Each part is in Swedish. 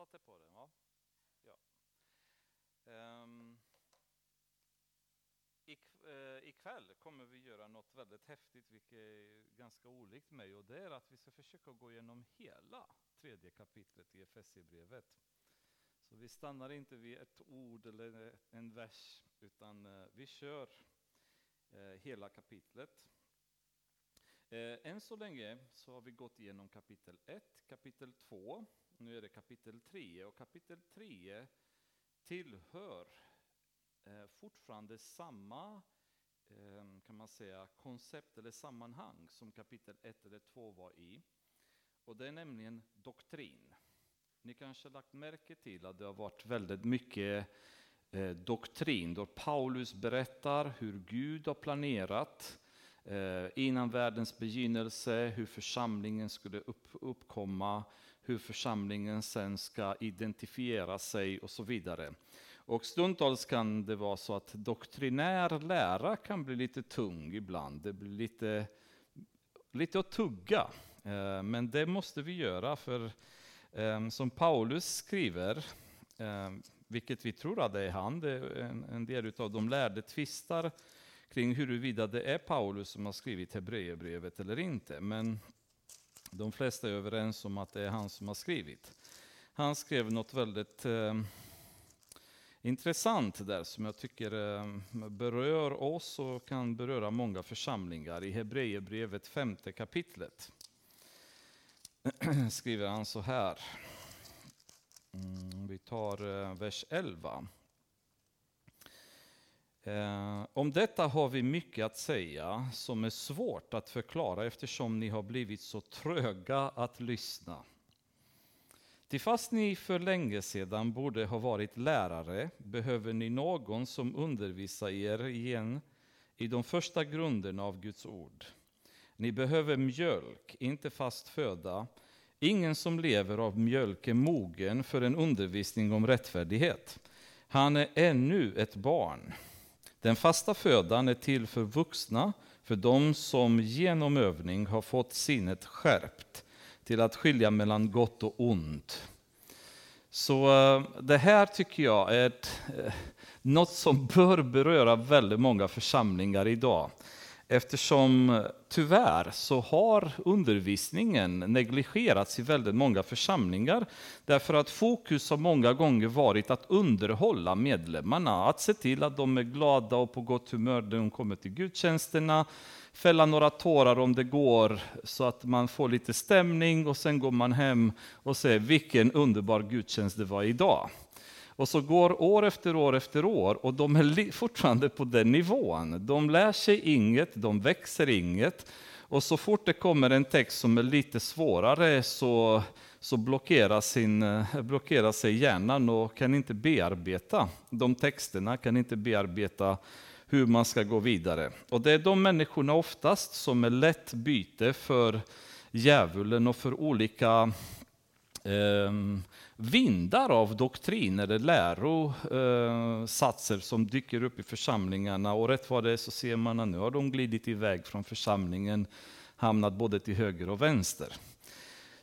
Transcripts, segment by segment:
satte på den, va? Ja. Um, ikväll kommer vi göra något väldigt häftigt, vilket är ganska olikt mig, och det är att vi ska försöka gå igenom hela tredje kapitlet i Efesierbrevet. Så vi stannar inte vid ett ord eller en vers, utan eh, vi kör eh, hela kapitlet. Än så länge så har vi gått igenom kapitel 1, kapitel 2, nu är det kapitel 3 och kapitel 3 tillhör eh, fortfarande samma eh, kan man säga, koncept eller sammanhang som kapitel 1 eller 2 var i. Och det är nämligen doktrin. Ni kanske har lagt märke till att det har varit väldigt mycket eh, doktrin, då Paulus berättar hur Gud har planerat eh, innan världens begynnelse, hur församlingen skulle upp, uppkomma, hur församlingen sen ska identifiera sig och så vidare. Och stundtals kan det vara så att doktrinär lära kan bli lite tung ibland. Det blir lite, lite att tugga. Eh, men det måste vi göra, för eh, som Paulus skriver, eh, vilket vi tror att det är han, det är en del av de lärde tvistar kring huruvida det är Paulus som har skrivit Hebreerbrevet eller inte. Men de flesta är överens om att det är han som har skrivit. Han skrev något väldigt eh, intressant där som jag tycker eh, berör oss och kan beröra många församlingar i Hebreerbrevet femte kapitlet. skriver han så här. Mm, vi tar eh, vers 11. Eh, om detta har vi mycket att säga som är svårt att förklara eftersom ni har blivit så tröga att lyssna. Till fast ni för länge sedan borde ha varit lärare behöver ni någon som undervisar er igen i de första grunderna av Guds ord. Ni behöver mjölk, inte fast föda. Ingen som lever av mjölk är mogen för en undervisning om rättfärdighet. Han är ännu ett barn. Den fasta födan är till för vuxna, för de som genom övning har fått sinnet skärpt till att skilja mellan gott och ont. Så eh, det här tycker jag är ett, eh, något som bör beröra väldigt många församlingar idag. Eftersom tyvärr så har undervisningen negligerats i väldigt många församlingar. Därför att fokus har många gånger varit att underhålla medlemmarna. Att se till att de är glada och på gott humör när de kommer till gudstjänsterna. Fälla några tårar om det går så att man får lite stämning och sen går man hem och säger vilken underbar gudstjänst det var idag. Och så går år efter år efter år och de är fortfarande på den nivån. De lär sig inget, de växer inget. Och så fort det kommer en text som är lite svårare så, så blockerar, sin, eh, blockerar sig hjärnan och kan inte bearbeta de texterna, kan inte bearbeta hur man ska gå vidare. Och det är de människorna oftast som är lätt byte för djävulen och för olika eh, vindar av doktriner eller lärosatser som dyker upp i församlingarna. Och rätt vad det är så ser man att nu har de glidit iväg från församlingen, hamnat både till höger och vänster.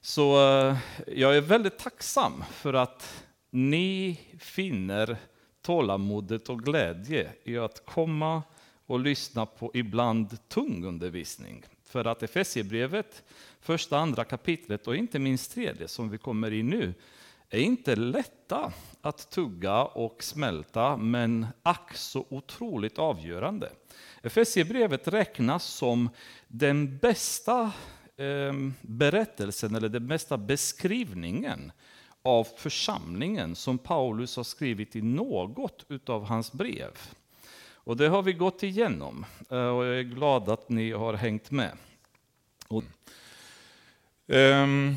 Så eh, jag är väldigt tacksam för att ni finner tålamodet och glädje i att komma och lyssna på ibland tung undervisning. För att Efesierbrevet, första andra kapitlet och inte minst tredje som vi kommer in nu, är inte lätta att tugga och smälta, men ack så otroligt avgörande. Efesierbrevet räknas som den bästa ehm, berättelsen, eller den bästa beskrivningen av församlingen som Paulus har skrivit i något av hans brev. Och det har vi gått igenom eh, och jag är glad att ni har hängt med. Och, um.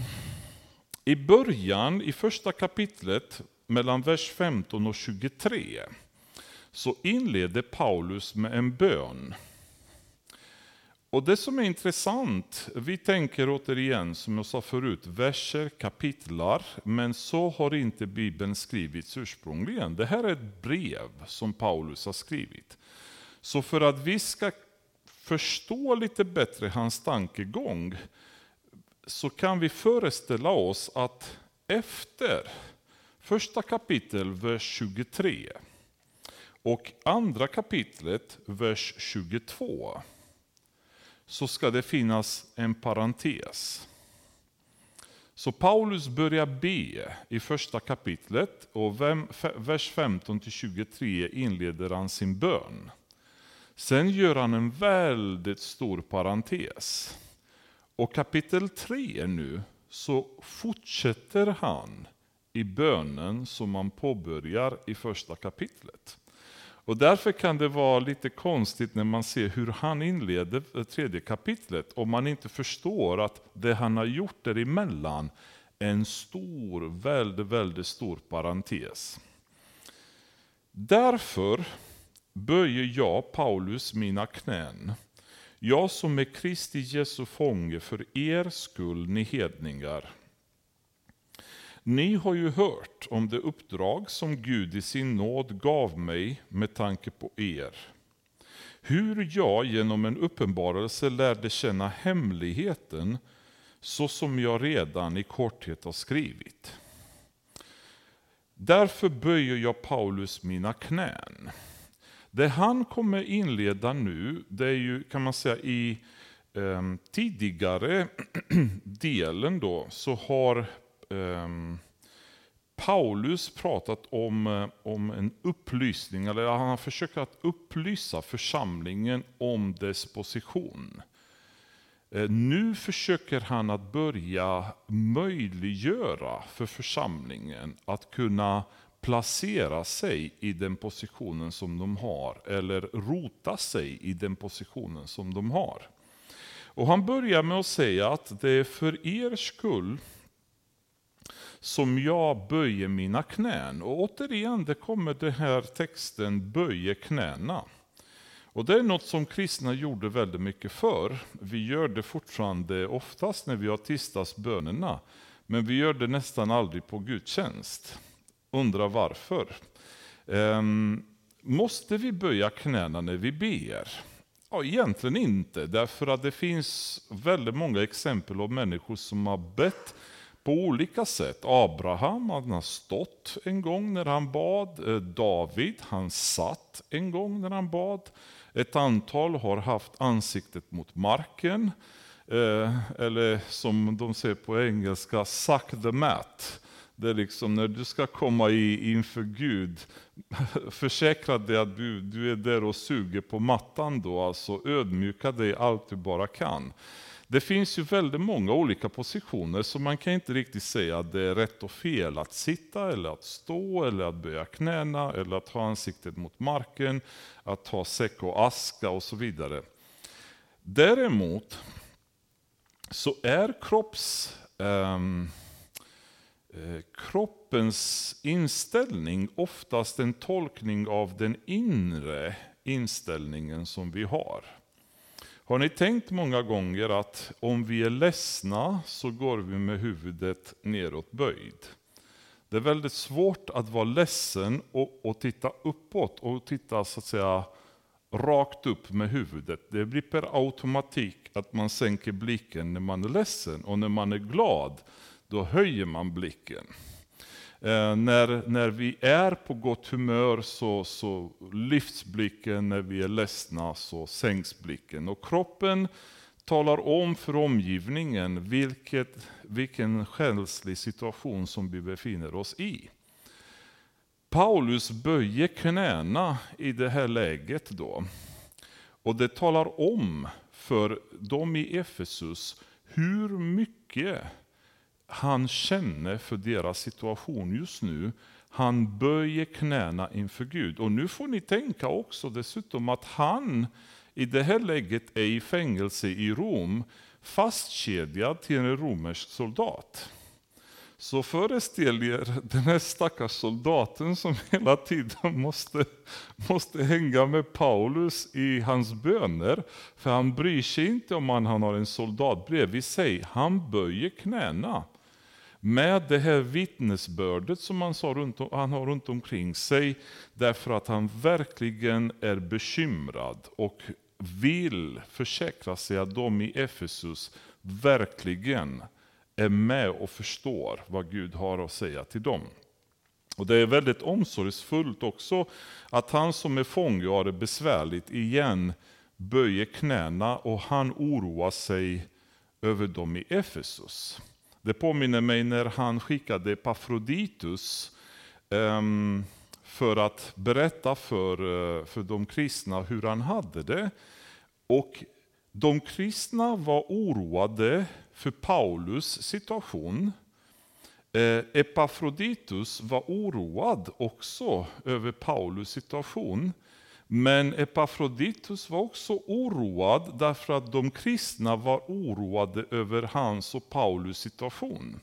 I början, i första kapitlet, mellan vers 15 och 23, så inleder Paulus med en bön. Och det som är intressant, vi tänker återigen, som jag sa förut, verser, kapitlar, men så har inte Bibeln skrivits ursprungligen. Det här är ett brev som Paulus har skrivit. Så för att vi ska förstå lite bättre hans tankegång, så kan vi föreställa oss att efter första kapitel, vers 23. Och andra kapitlet, vers 22. Så ska det finnas en parentes. Så Paulus börjar be i första kapitlet och vers 15-23 inleder han sin bön. Sen gör han en väldigt stor parentes. Och kapitel 3 nu så fortsätter han i bönen som man påbörjar i första kapitlet. Och därför kan det vara lite konstigt när man ser hur han inleder tredje kapitlet, om man inte förstår att det han har gjort däremellan är en stor, väldigt, väldigt stor parentes. Därför böjer jag, Paulus, mina knän. Jag som är Kristi Jesu fånge för er skull, ni hedningar. Ni har ju hört om det uppdrag som Gud i sin nåd gav mig med tanke på er. Hur jag genom en uppenbarelse lärde känna hemligheten så som jag redan i korthet har skrivit. Därför böjer jag Paulus mina knän. Det han kommer inleda nu, det är ju kan man säga i eh, tidigare delen då, så har um, Paulus pratat om, eh, om en upplysning, eller han har försökt att upplysa församlingen om dess position. Eh, nu försöker han att börja möjliggöra för församlingen att kunna placera sig i den positionen som de har, eller rota sig i den positionen som de har. Och Han börjar med att säga att det är för er skull som jag böjer mina knän. Och återigen, det kommer den här texten böjer knäna. Och det är något som kristna gjorde väldigt mycket för. Vi gör det fortfarande oftast när vi har tisdagsbönerna. Men vi gör det nästan aldrig på gudstjänst. Undrar varför. Um, måste vi böja knäna när vi ber? Ja, egentligen inte, därför att det finns väldigt många exempel på människor som har bett på olika sätt. Abraham, han har stått en gång när han bad. Eh, David, han satt en gång när han bad. Ett antal har haft ansiktet mot marken. Eh, eller som de säger på engelska, suck the mat. Det är liksom när du ska komma i, inför Gud, försäkra dig att du, du är där och suger på mattan då, alltså ödmjuka dig allt du bara kan. Det finns ju väldigt många olika positioner, så man kan inte riktigt säga att det är rätt och fel att sitta, eller att stå, eller att böja knäna, eller att ha ansiktet mot marken, att ha säck och aska och så vidare. Däremot så är kropps, um, eh, Eh, kroppens inställning oftast en tolkning av den inre inställningen som vi har. Har ni tänkt många gånger att om vi är ledsna så går vi med huvudet neråt böjd? Det är väldigt svårt att vara ledsen och, och titta uppåt och titta så att säga rakt upp med huvudet. Det blir per automatik att man sänker blicken när man är ledsen och när man är glad, då höjer man blicken. Eh, när, när vi är på gott humör så, så lyfts blicken, när vi är ledsna så sänks blicken. Och kroppen talar om för omgivningen vilket, vilken själslig situation som vi befinner oss i. Paulus böjer knäna i det här läget då. Och det talar om för dem i Efesus hur mycket han känner för deras situation just nu. Han böjer knäna inför Gud. Och nu får ni tänka också dessutom att han i det här läget är i fängelse i Rom, fastkedjad till en romersk soldat. Så föreställ er den här stackars soldaten som hela tiden måste, måste hänga med Paulus i hans böner. För han bryr sig inte om han har en soldat bredvid sig, han böjer knäna med det här vittnesbördet som han, sa runt, han har runt omkring sig, därför att han verkligen är bekymrad och vill försäkra sig att de i Efesus verkligen är med och förstår vad Gud har att säga till dem. Och Det är väldigt omsorgsfullt också att han som är fånge och har det besvärligt igen böjer knäna och han oroar sig över dem i Efesus. Det påminner mig när han skickade Epafroditus um, för att berätta för, eh, för de kristna hur han hade det. Och de kristna var oroade för Paulus situation. Eh, Epafroditus var oroad också över Paulus situation. Men Epafroditus var också oroad därför att de kristna var oroade över hans och Paulus situation.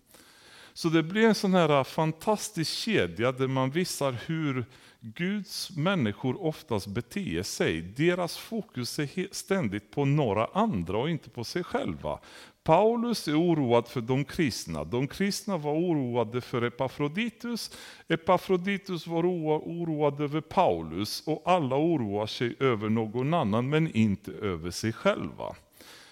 Så det blir en sån här fantastisk kedja där man visar hur Guds människor oftast beter sig. Deras fokus är ständigt på några andra och inte på sig själva. Paulus är oroad för de kristna. De kristna var oroade för Epafroditus. Epafroditus var oroad över Paulus och alla oroar sig över någon annan men inte över sig själva.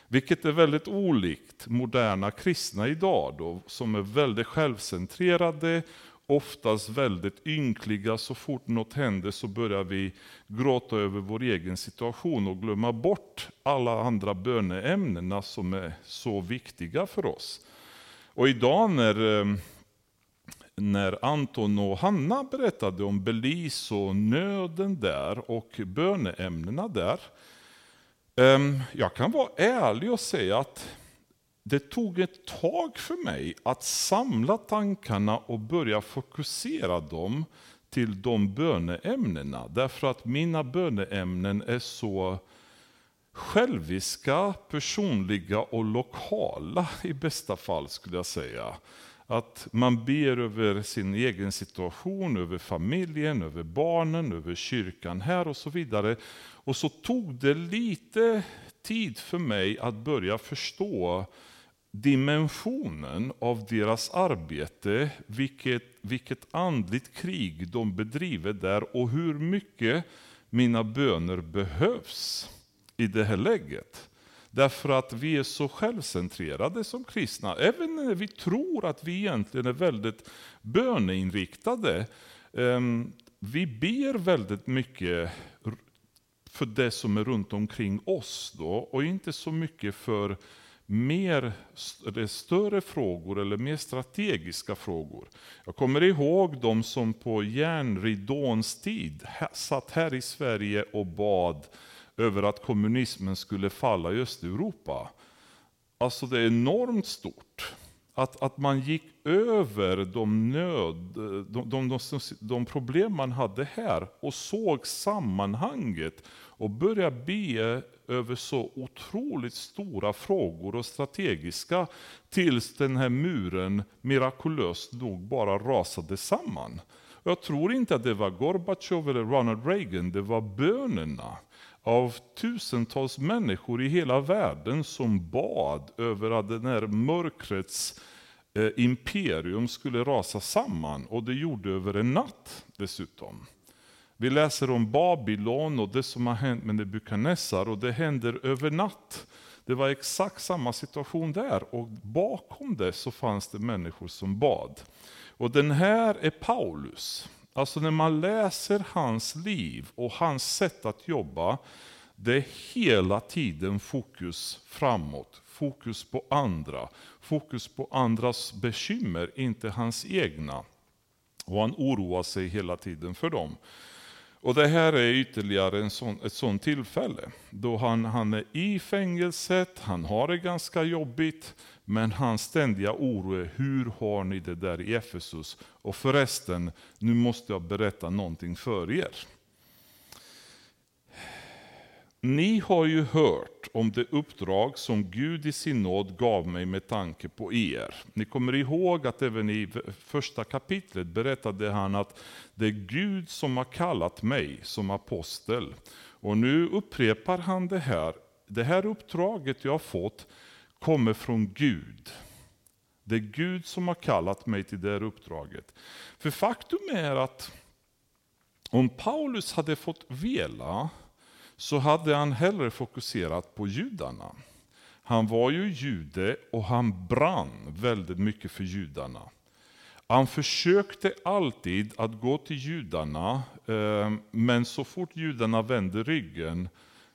Vilket är väldigt olikt moderna kristna idag då, som är väldigt självcentrerade, oftast väldigt ynkliga. Så fort något händer så börjar vi gråta över vår egen situation och glömma bort alla andra böneämnena som är så viktiga för oss. Och idag när, eh, när Anton och Hanna berättade om Belize och nöden där och böneämnena där, eh, jag kan vara ärlig och säga att det tog ett tag för mig att samla tankarna och börja fokusera dem till de böneämnena. Därför att mina böneämnen är så själviska, personliga och lokala i bästa fall skulle jag säga. Att man ber över sin egen situation, över familjen, över barnen, över kyrkan här och så vidare. Och så tog det lite tid för mig att börja förstå dimensionen av deras arbete, vilket, vilket andligt krig de bedriver där och hur mycket mina böner behövs i det här läget. Därför att vi är så självcentrerade som kristna. Även när vi tror att vi egentligen är väldigt böneinriktade. Ehm, vi ber väldigt mycket för det som är runt omkring oss då, och inte så mycket för mer eller större frågor eller mer strategiska frågor. Jag kommer ihåg de som på järnridåns tid satt här i Sverige och bad över att kommunismen skulle falla i Östeuropa. Alltså det är enormt stort. Att, att man gick över de, nöd, de, de, de, de problem man hade här och såg sammanhanget och började be över så otroligt stora frågor och strategiska tills den här muren mirakulöst nog bara rasade samman. Jag tror inte att det var Gorbatjov eller Ronald Reagan, det var bönerna av tusentals människor i hela världen som bad över att den här mörkrets eh, imperium skulle rasa samman. Och det gjorde över en natt dessutom. Vi läser om Babylon och det som har hänt med Nebukadnessar och det händer över natt. Det var exakt samma situation där och bakom det så fanns det människor som bad. Och den här är Paulus. Alltså när man läser hans liv och hans sätt att jobba, det är hela tiden fokus framåt, fokus på andra, fokus på andras bekymmer, inte hans egna. Och han oroar sig hela tiden för dem. Och det här är ytterligare en sån, ett sånt tillfälle, då han, han är i fängelset, han har det ganska jobbigt, men hans ständiga oro är, hur har ni det där i Efesus? Och förresten, nu måste jag berätta någonting för er. Ni har ju hört om det uppdrag som Gud i sin nåd gav mig med tanke på er. Ni kommer ihåg att även i första kapitlet berättade han att det är Gud som har kallat mig som apostel. Och nu upprepar han det här. Det här uppdraget jag har fått kommer från Gud. Det är Gud som har kallat mig till det här uppdraget. För faktum är att om Paulus hade fått vela så hade han hellre fokuserat på judarna. Han var ju jude och han brann väldigt mycket för judarna. Han försökte alltid att gå till judarna, eh, men så fort judarna vände ryggen,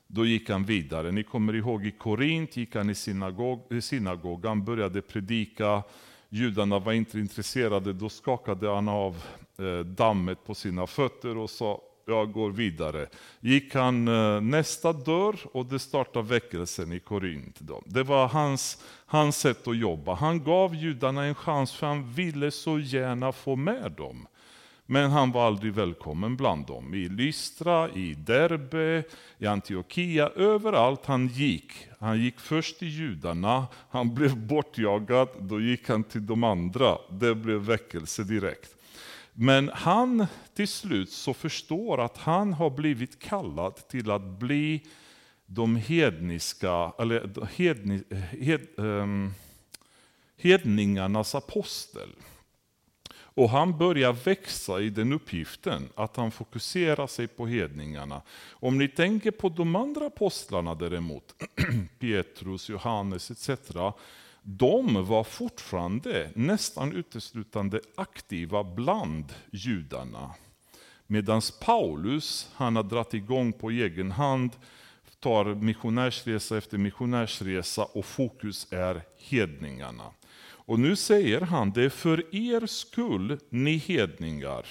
då gick han vidare. Ni kommer ihåg i Korint gick han i synagog, synagogan, började predika. Judarna var inte intresserade, då skakade han av eh, dammet på sina fötter och sa jag går vidare. Gick han eh, nästa dörr och det startade väckelsen i Korint. Då. Det var hans, hans sätt att jobba. Han gav judarna en chans för han ville så gärna få med dem. Men han var aldrig välkommen bland dem. I Lystra, i Derbe, i Antiochia, överallt han gick. Han gick först till judarna, han blev bortjagad, då gick han till de andra. Det blev väckelse direkt. Men han till slut så förstår att han har blivit kallad till att bli de hedniska, eller hedni, hed, um, hedningarnas apostel. Och han börjar växa i den uppgiften, att han fokuserar sig på hedningarna. Om ni tänker på de andra apostlarna däremot, Petrus, Johannes etc. De var fortfarande nästan uteslutande aktiva bland judarna. Medan Paulus, han har dragit igång på egen hand, tar missionärsresa efter missionärsresa och fokus är hedningarna. Och nu säger han, det är för er skull, ni hedningar.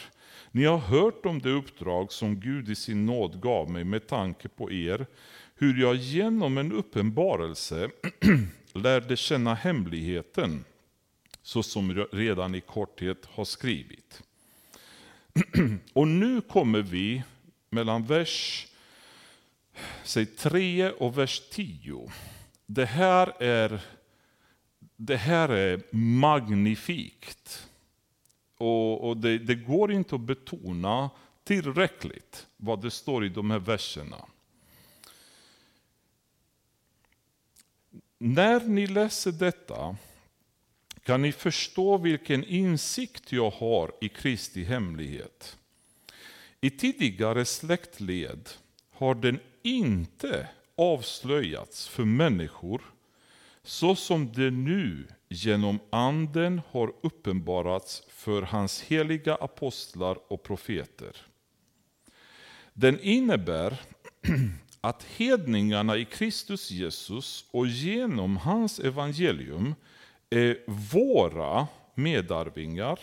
Ni har hört om det uppdrag som Gud i sin nåd gav mig med tanke på er, hur jag genom en uppenbarelse lärde känna hemligheten, så som redan i korthet har skrivit. Och nu kommer vi mellan vers säg 3 och vers 10. Det här är det här är magnifikt. Och, och det, det, går inte att betona tillräckligt vad det står i de här verserna. När ni läser detta kan ni förstå vilken insikt jag har i Kristi hemlighet. I tidigare släktled har den inte avslöjats för människor så som det nu genom anden har uppenbarats för hans heliga apostlar och profeter. Den innebär att hedningarna i Kristus Jesus och genom hans evangelium är våra medarvingar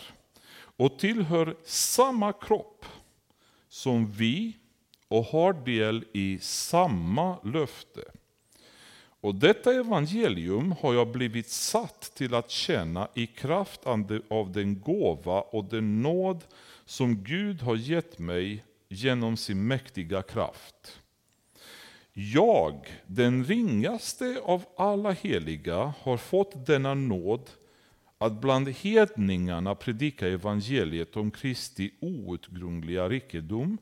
och tillhör samma kropp som vi och har del i samma löfte. Och detta evangelium har jag blivit satt till att känna i kraft av den gåva och den nåd som Gud har gett mig genom sin mäktiga kraft. Jag, den ringaste av alla heliga, har fått denna nåd att bland hedningarna predika evangeliet om Kristi outgrundliga rikedom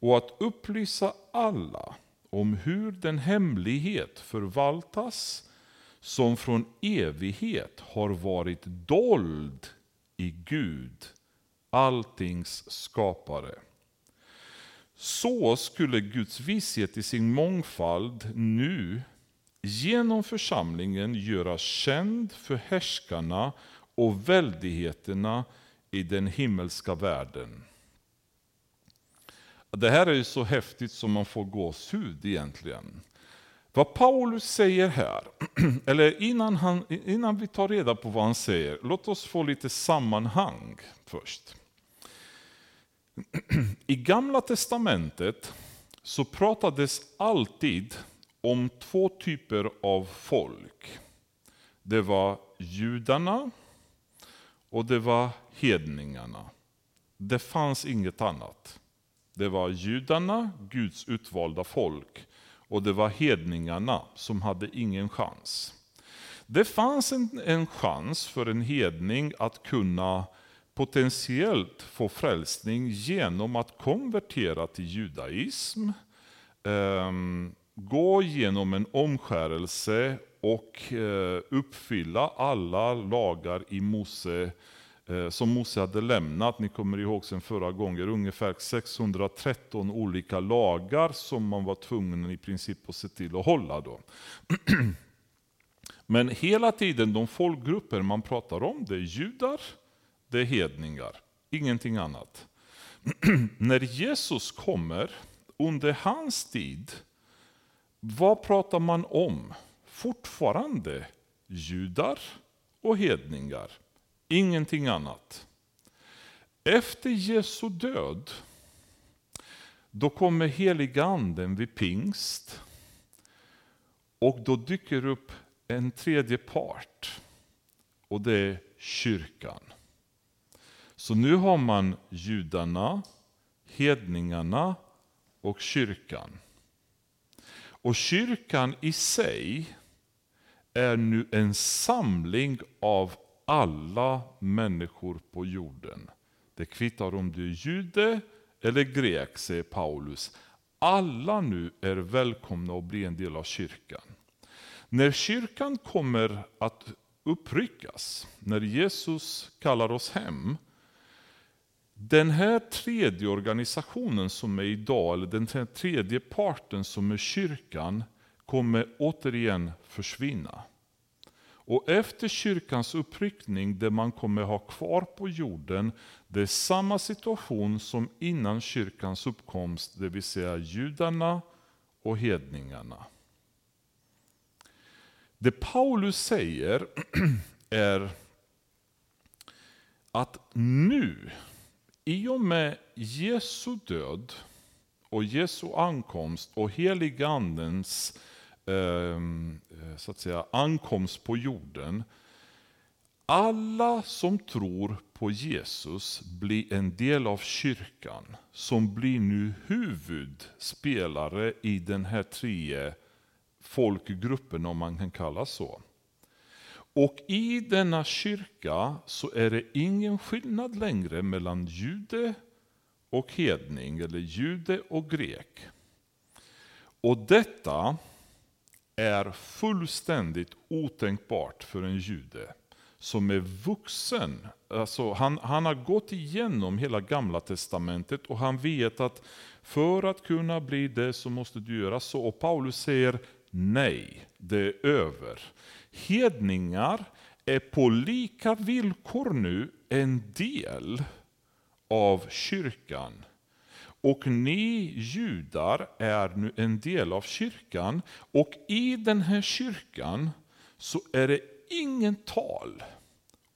och att upplysa alla om hur den hemlighet förvaltas som från evighet har varit dold i Gud, alltings skapare. Så skulle Guds vishet i sin mångfald nu genom församlingen göras känd för härskarna och väldigheterna i den himmelska världen. Det här är ju så häftigt som man får gåshud egentligen. Vad Paulus säger här, eller innan, han, innan vi tar reda på vad han säger, låt oss få lite sammanhang först. I Gamla Testamentet så pratades alltid om två typer av folk. Det var judarna och det var hedningarna. Det fanns inget annat. Det var judarna, Guds utvalda folk, och det var hedningarna som hade ingen chans. Det fanns en, en chans för en hedning att kunna potentiellt få frälsning genom att konvertera till judaism, ehm, gå genom en omskärelse och eh, uppfylla alla lagar i Mose eh, som Mose hade lämnat. Ni kommer ihåg sen förra gången, ungefär 613 olika lagar som man var tvungen i princip att se till att hålla. Då. Men hela tiden, de folkgrupper man pratar om, det är judar, det är hedningar, ingenting annat. När Jesus kommer, under hans tid, vad pratar man om? Fortfarande judar och hedningar, ingenting annat. Efter Jesu död, då kommer heliga anden vid pingst. Och då dyker upp en tredje part. Och det är kyrkan. Så nu har man judarna, hedningarna och kyrkan. Och kyrkan i sig är nu en samling av alla människor på jorden. Det kvittar om du är jude eller grek, säger Paulus. Alla nu är välkomna att bli en del av kyrkan. När kyrkan kommer att uppryckas, när Jesus kallar oss hem, den här tredje organisationen som är idag, eller den tredje parten som är kyrkan, kommer återigen försvinna. Och efter kyrkans uppryckning, det man kommer ha kvar på jorden, det är samma situation som innan kyrkans uppkomst, det vill säga judarna och hedningarna. Det Paulus säger är att nu, i och med Jesu död och Jesu ankomst och heligandens ehm, eh, så att säga, ankomst på jorden. Alla som tror på Jesus blir en del av kyrkan, som blir nu huvudspelare i den här tre folkgruppen, om man kan kalla så. Och i denna kyrka så är det ingen skillnad längre mellan jude och hedning, eller jude och grek. Och detta är fullständigt otänkbart för en jude som är vuxen. Alltså han, han har gått igenom hela gamla testamentet och han vet att för att kunna bli det så måste du göra så. Och Paulus säger nej, det är över. Hedningar är på lika villkor nu en del av kyrkan. Och ni judar är nu en del av kyrkan. Och i den här kyrkan så är det ingen tal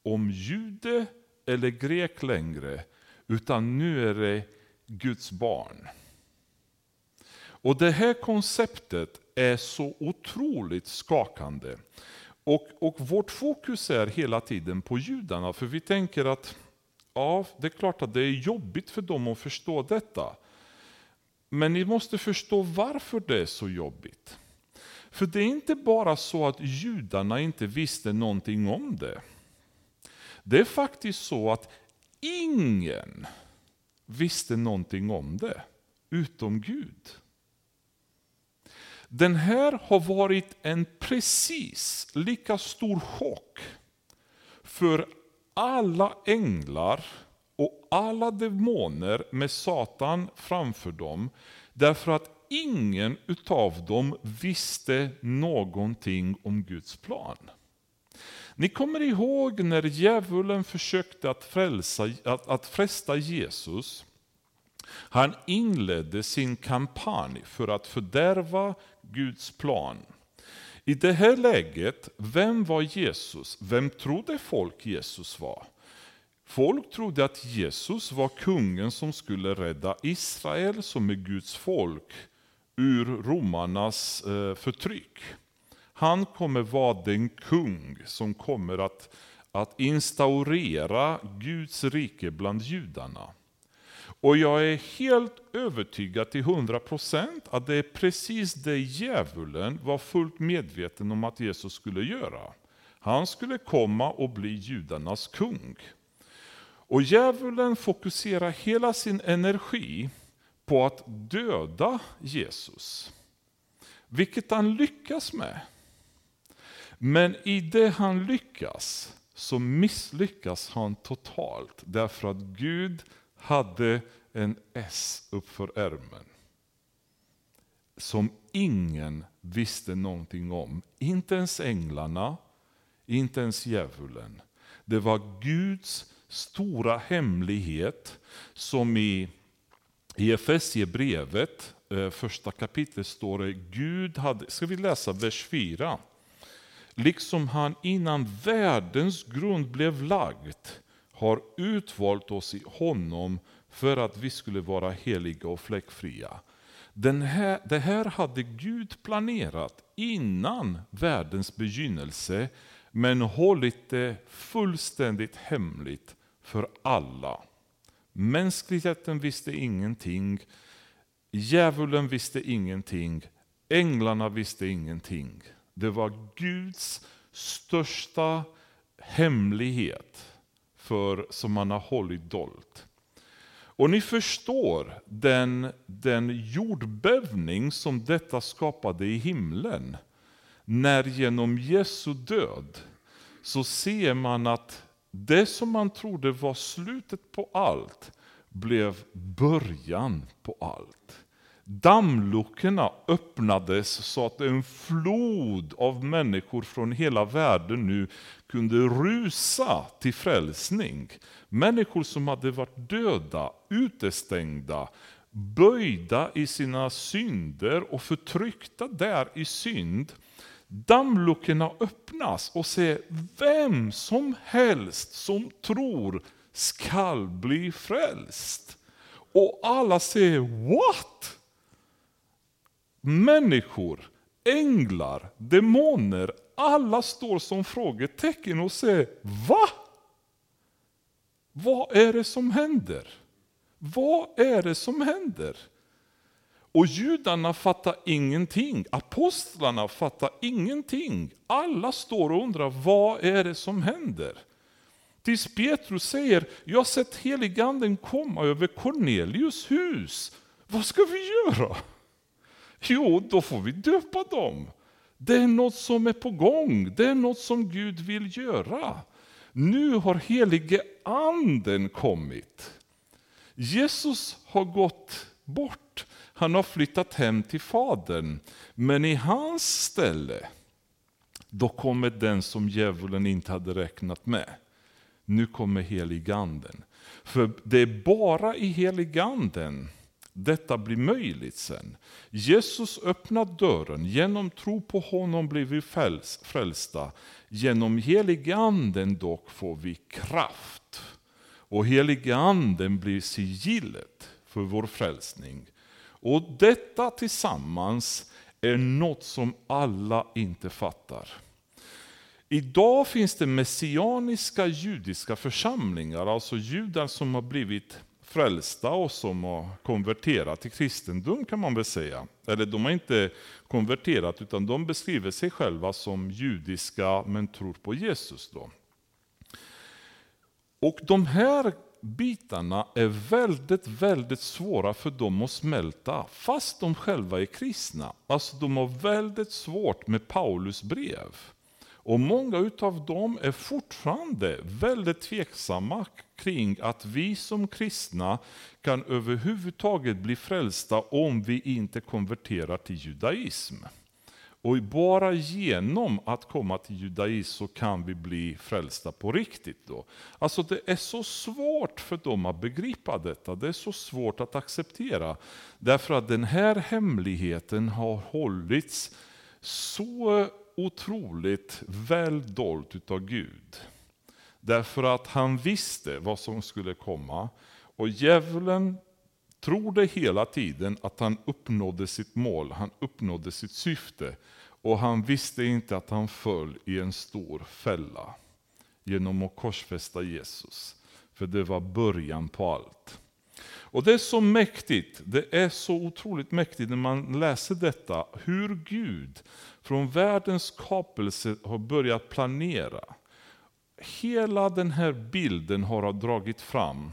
om jude eller grek längre. Utan nu är det Guds barn. Och det här konceptet är så otroligt skakande. Och, och vårt fokus är hela tiden på judarna, för vi tänker att Ja, det är klart att det är jobbigt för dem att förstå detta. Men ni måste förstå varför det är så jobbigt. För det är inte bara så att judarna inte visste någonting om det. Det är faktiskt så att ingen visste någonting om det, utom Gud. Den här har varit en precis lika stor chock för alla änglar och alla demoner med Satan framför dem. Därför att ingen utav dem visste någonting om Guds plan. Ni kommer ihåg när djävulen försökte att, frälsa, att, att fresta Jesus. Han inledde sin kampanj för att fördärva Guds plan. I det här läget, vem var Jesus? Vem trodde folk Jesus var? Folk trodde att Jesus var kungen som skulle rädda Israel, som är Guds folk, ur romarnas eh, förtryck. Han kommer vara den kung som kommer att, att instaurera Guds rike bland judarna. Och jag är helt övertygad till 100% att det är precis det djävulen var fullt medveten om att Jesus skulle göra. Han skulle komma och bli judarnas kung. Och djävulen fokuserar hela sin energi på att döda Jesus. Vilket han lyckas med. Men i det han lyckas så misslyckas han totalt. Därför att Gud hade en S uppför ärmen. Som ingen visste någonting om. Inte ens änglarna, inte ens djävulen. Det var Guds stora hemlighet som i, i Efesiebrevet, eh, första kapitlet står det, Gud hade, ska vi läsa vers 4? Liksom han innan världens grund blev lagd har utvalt oss i honom för att vi skulle vara heliga och fläckfria. Den här, det här hade Gud planerat innan världens begynnelse, men hållit det fullständigt hemligt för alla. Mänskligheten visste ingenting, djävulen visste ingenting, änglarna visste ingenting. Det var Guds största hemlighet för, som man har hållit dolt. Och ni förstår den, den jordbävning som detta skapade i himlen. När genom Jesu död så ser man att det som man trodde var slutet på allt blev början på allt. Dammluckorna öppnades så att en flod av människor från hela världen nu kunde rusa till frälsning. Människor som hade varit döda, utestängda, böjda i sina synder och förtryckta där i synd. Dammluckorna öppnas och ser vem som helst som tror skall bli frälst. Och alla säger what? Människor, änglar, demoner, alla står som frågetecken och säger va? Vad är det som händer? Vad är det som händer? Och judarna fattar ingenting, apostlarna fattar ingenting. Alla står och undrar vad är det som händer? Tills Petrus säger, jag har sett heliganden komma över Cornelius hus. Vad ska vi göra? Jo, då får vi döpa dem. Det är något som är på gång, det är något som Gud vill göra. Nu har helige anden kommit. Jesus har gått bort, han har flyttat hem till Fadern. Men i hans ställe, då kommer den som djävulen inte hade räknat med. Nu kommer heliganden. För det är bara i heliganden detta blir möjligt sen. Jesus öppnar dörren, genom tro på honom blir vi frälsta. Genom helige anden dock får vi kraft. Och helige anden blir sigillet för vår frälsning. Och detta tillsammans är något som alla inte fattar. Idag finns det messianiska judiska församlingar, alltså judar som har blivit frälsta och som har konverterat till kristendom kan man väl säga. Eller de har inte konverterat utan de beskriver sig själva som judiska men tror på Jesus. Då. Och de här bitarna är väldigt, väldigt svåra för dem att smälta fast de själva är kristna. Alltså de har väldigt svårt med Paulus brev. Och många av dem är fortfarande väldigt tveksamma kring att vi som kristna kan överhuvudtaget bli frälsta om vi inte konverterar till judaism. Och bara genom att komma till judaism så kan vi bli frälsta på riktigt. Då. Alltså det är så svårt för dem att begripa detta, det är så svårt att acceptera. Därför att den här hemligheten har hållits så otroligt väl dolt utav Gud. Därför att han visste vad som skulle komma. Och djävulen trodde hela tiden att han uppnådde sitt mål, han uppnådde sitt syfte. Och han visste inte att han föll i en stor fälla genom att korsfästa Jesus. För det var början på allt. Och det är så mäktigt, det är så otroligt mäktigt när man läser detta, hur Gud från världens skapelse har börjat planera. Hela den här bilden har dragit fram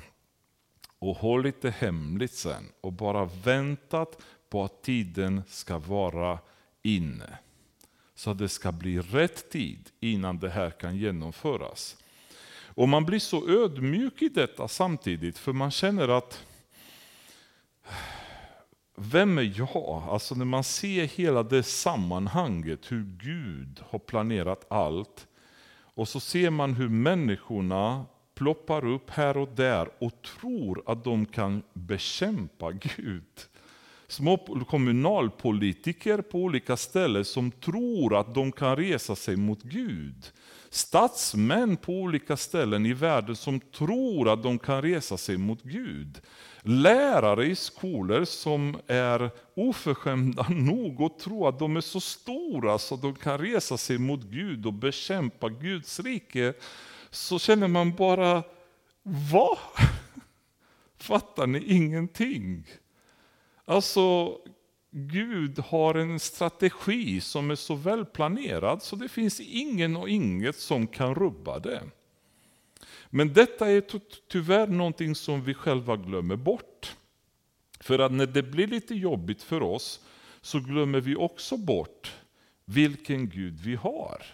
och hållit det hemligt sen och bara väntat på att tiden ska vara inne. Så att det ska bli rätt tid innan det här kan genomföras. Och man blir så ödmjuk i detta samtidigt för man känner att vem är jag? Alltså när man ser hela det sammanhanget, hur Gud har planerat allt. Och så ser man hur människorna ploppar upp här och där och tror att de kan bekämpa Gud. Små kommunalpolitiker på olika ställen som tror att de kan resa sig mot Gud. Statsmän på olika ställen i världen som tror att de kan resa sig mot Gud. Lärare i skolor som är oförskämda nog att tro att de är så stora så att de kan resa sig mot Gud och bekämpa Guds rike. Så känner man bara, vad? Fattar ni ingenting? Alltså, Gud har en strategi som är så välplanerad så det finns ingen och inget som kan rubba det. Men detta är tyvärr någonting som vi själva glömmer bort. För att när det blir lite jobbigt för oss så glömmer vi också bort vilken Gud vi har.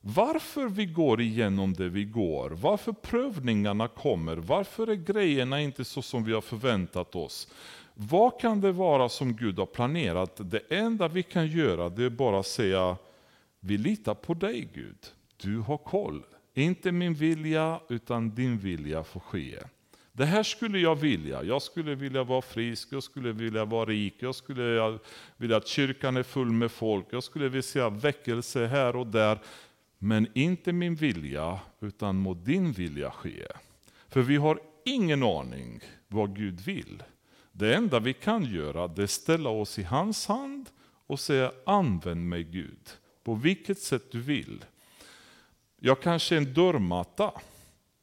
Varför vi går igenom det vi går, varför prövningarna kommer, varför är grejerna inte så som vi har förväntat oss. Vad kan det vara som Gud har planerat? Det enda vi kan göra det är bara att säga, vi litar på dig Gud. Du har koll. Inte min vilja, utan din vilja får ske. Det här skulle jag vilja. Jag skulle vilja vara frisk, jag skulle vilja vara rik, jag skulle vilja att kyrkan är full med folk, jag skulle vilja se väckelse här och där. Men inte min vilja, utan må din vilja ske. För vi har ingen aning vad Gud vill. Det enda vi kan göra det är att ställa oss i hans hand och säga använd mig Gud, på vilket sätt du vill. Jag kanske är en dörrmatta.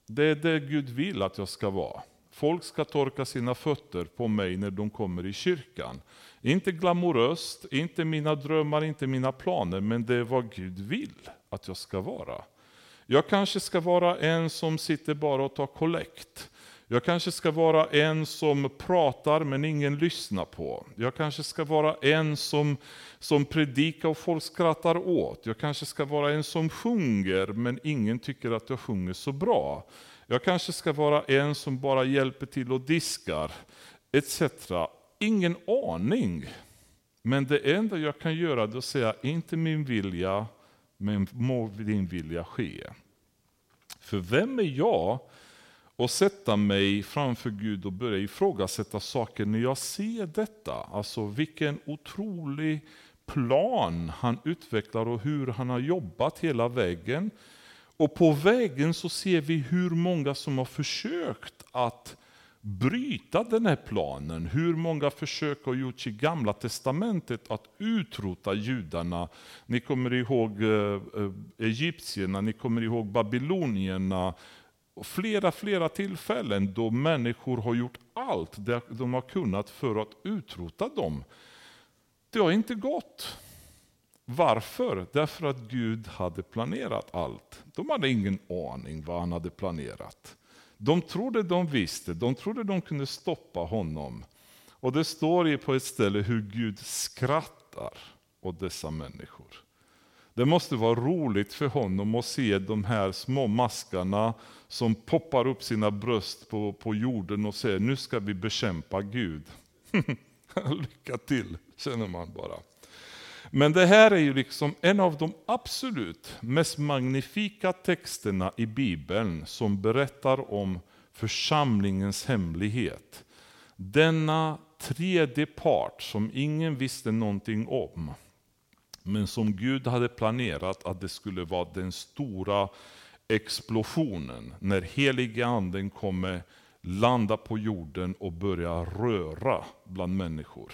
Det är det Gud vill att jag ska vara. Folk ska torka sina fötter på mig när de kommer i kyrkan. Inte glamoröst, inte mina drömmar, inte mina planer, men det är vad Gud vill att jag ska vara. Jag kanske ska vara en som sitter bara och tar kollekt. Jag kanske ska vara en som pratar men ingen lyssnar på. Jag kanske ska vara en som, som predikar och folk skrattar åt. Jag kanske ska vara en som sjunger men ingen tycker att jag sjunger så bra. Jag kanske ska vara en som bara hjälper till och diskar, etc. Ingen aning. Men det enda jag kan göra är att säga, inte min vilja, men må din vilja ske. För vem är jag och sätta mig framför Gud och börja ifrågasätta saker när jag ser detta. Alltså vilken otrolig plan han utvecklar och hur han har jobbat hela vägen. Och på vägen så ser vi hur många som har försökt att bryta den här planen. Hur många försök har gjorts i gamla testamentet att utrota judarna. Ni kommer ihåg eh, eh, egyptierna, ni kommer ihåg babylonierna, flera, flera tillfällen då människor har gjort allt de har kunnat för att utrota dem. Det har inte gått. Varför? Därför att Gud hade planerat allt. De hade ingen aning vad han hade planerat. De trodde de visste, de trodde de kunde stoppa honom. Och det står på ett ställe hur Gud skrattar åt dessa människor. Det måste vara roligt för honom att se de här små maskarna som poppar upp sina bröst på, på jorden och säger nu ska vi bekämpa Gud. Lycka till, känner man bara. Men det här är ju liksom en av de absolut mest magnifika texterna i Bibeln som berättar om församlingens hemlighet. Denna tredje part som ingen visste någonting om men som Gud hade planerat att det skulle vara den stora explosionen när helige anden kommer landa på jorden och börja röra bland människor.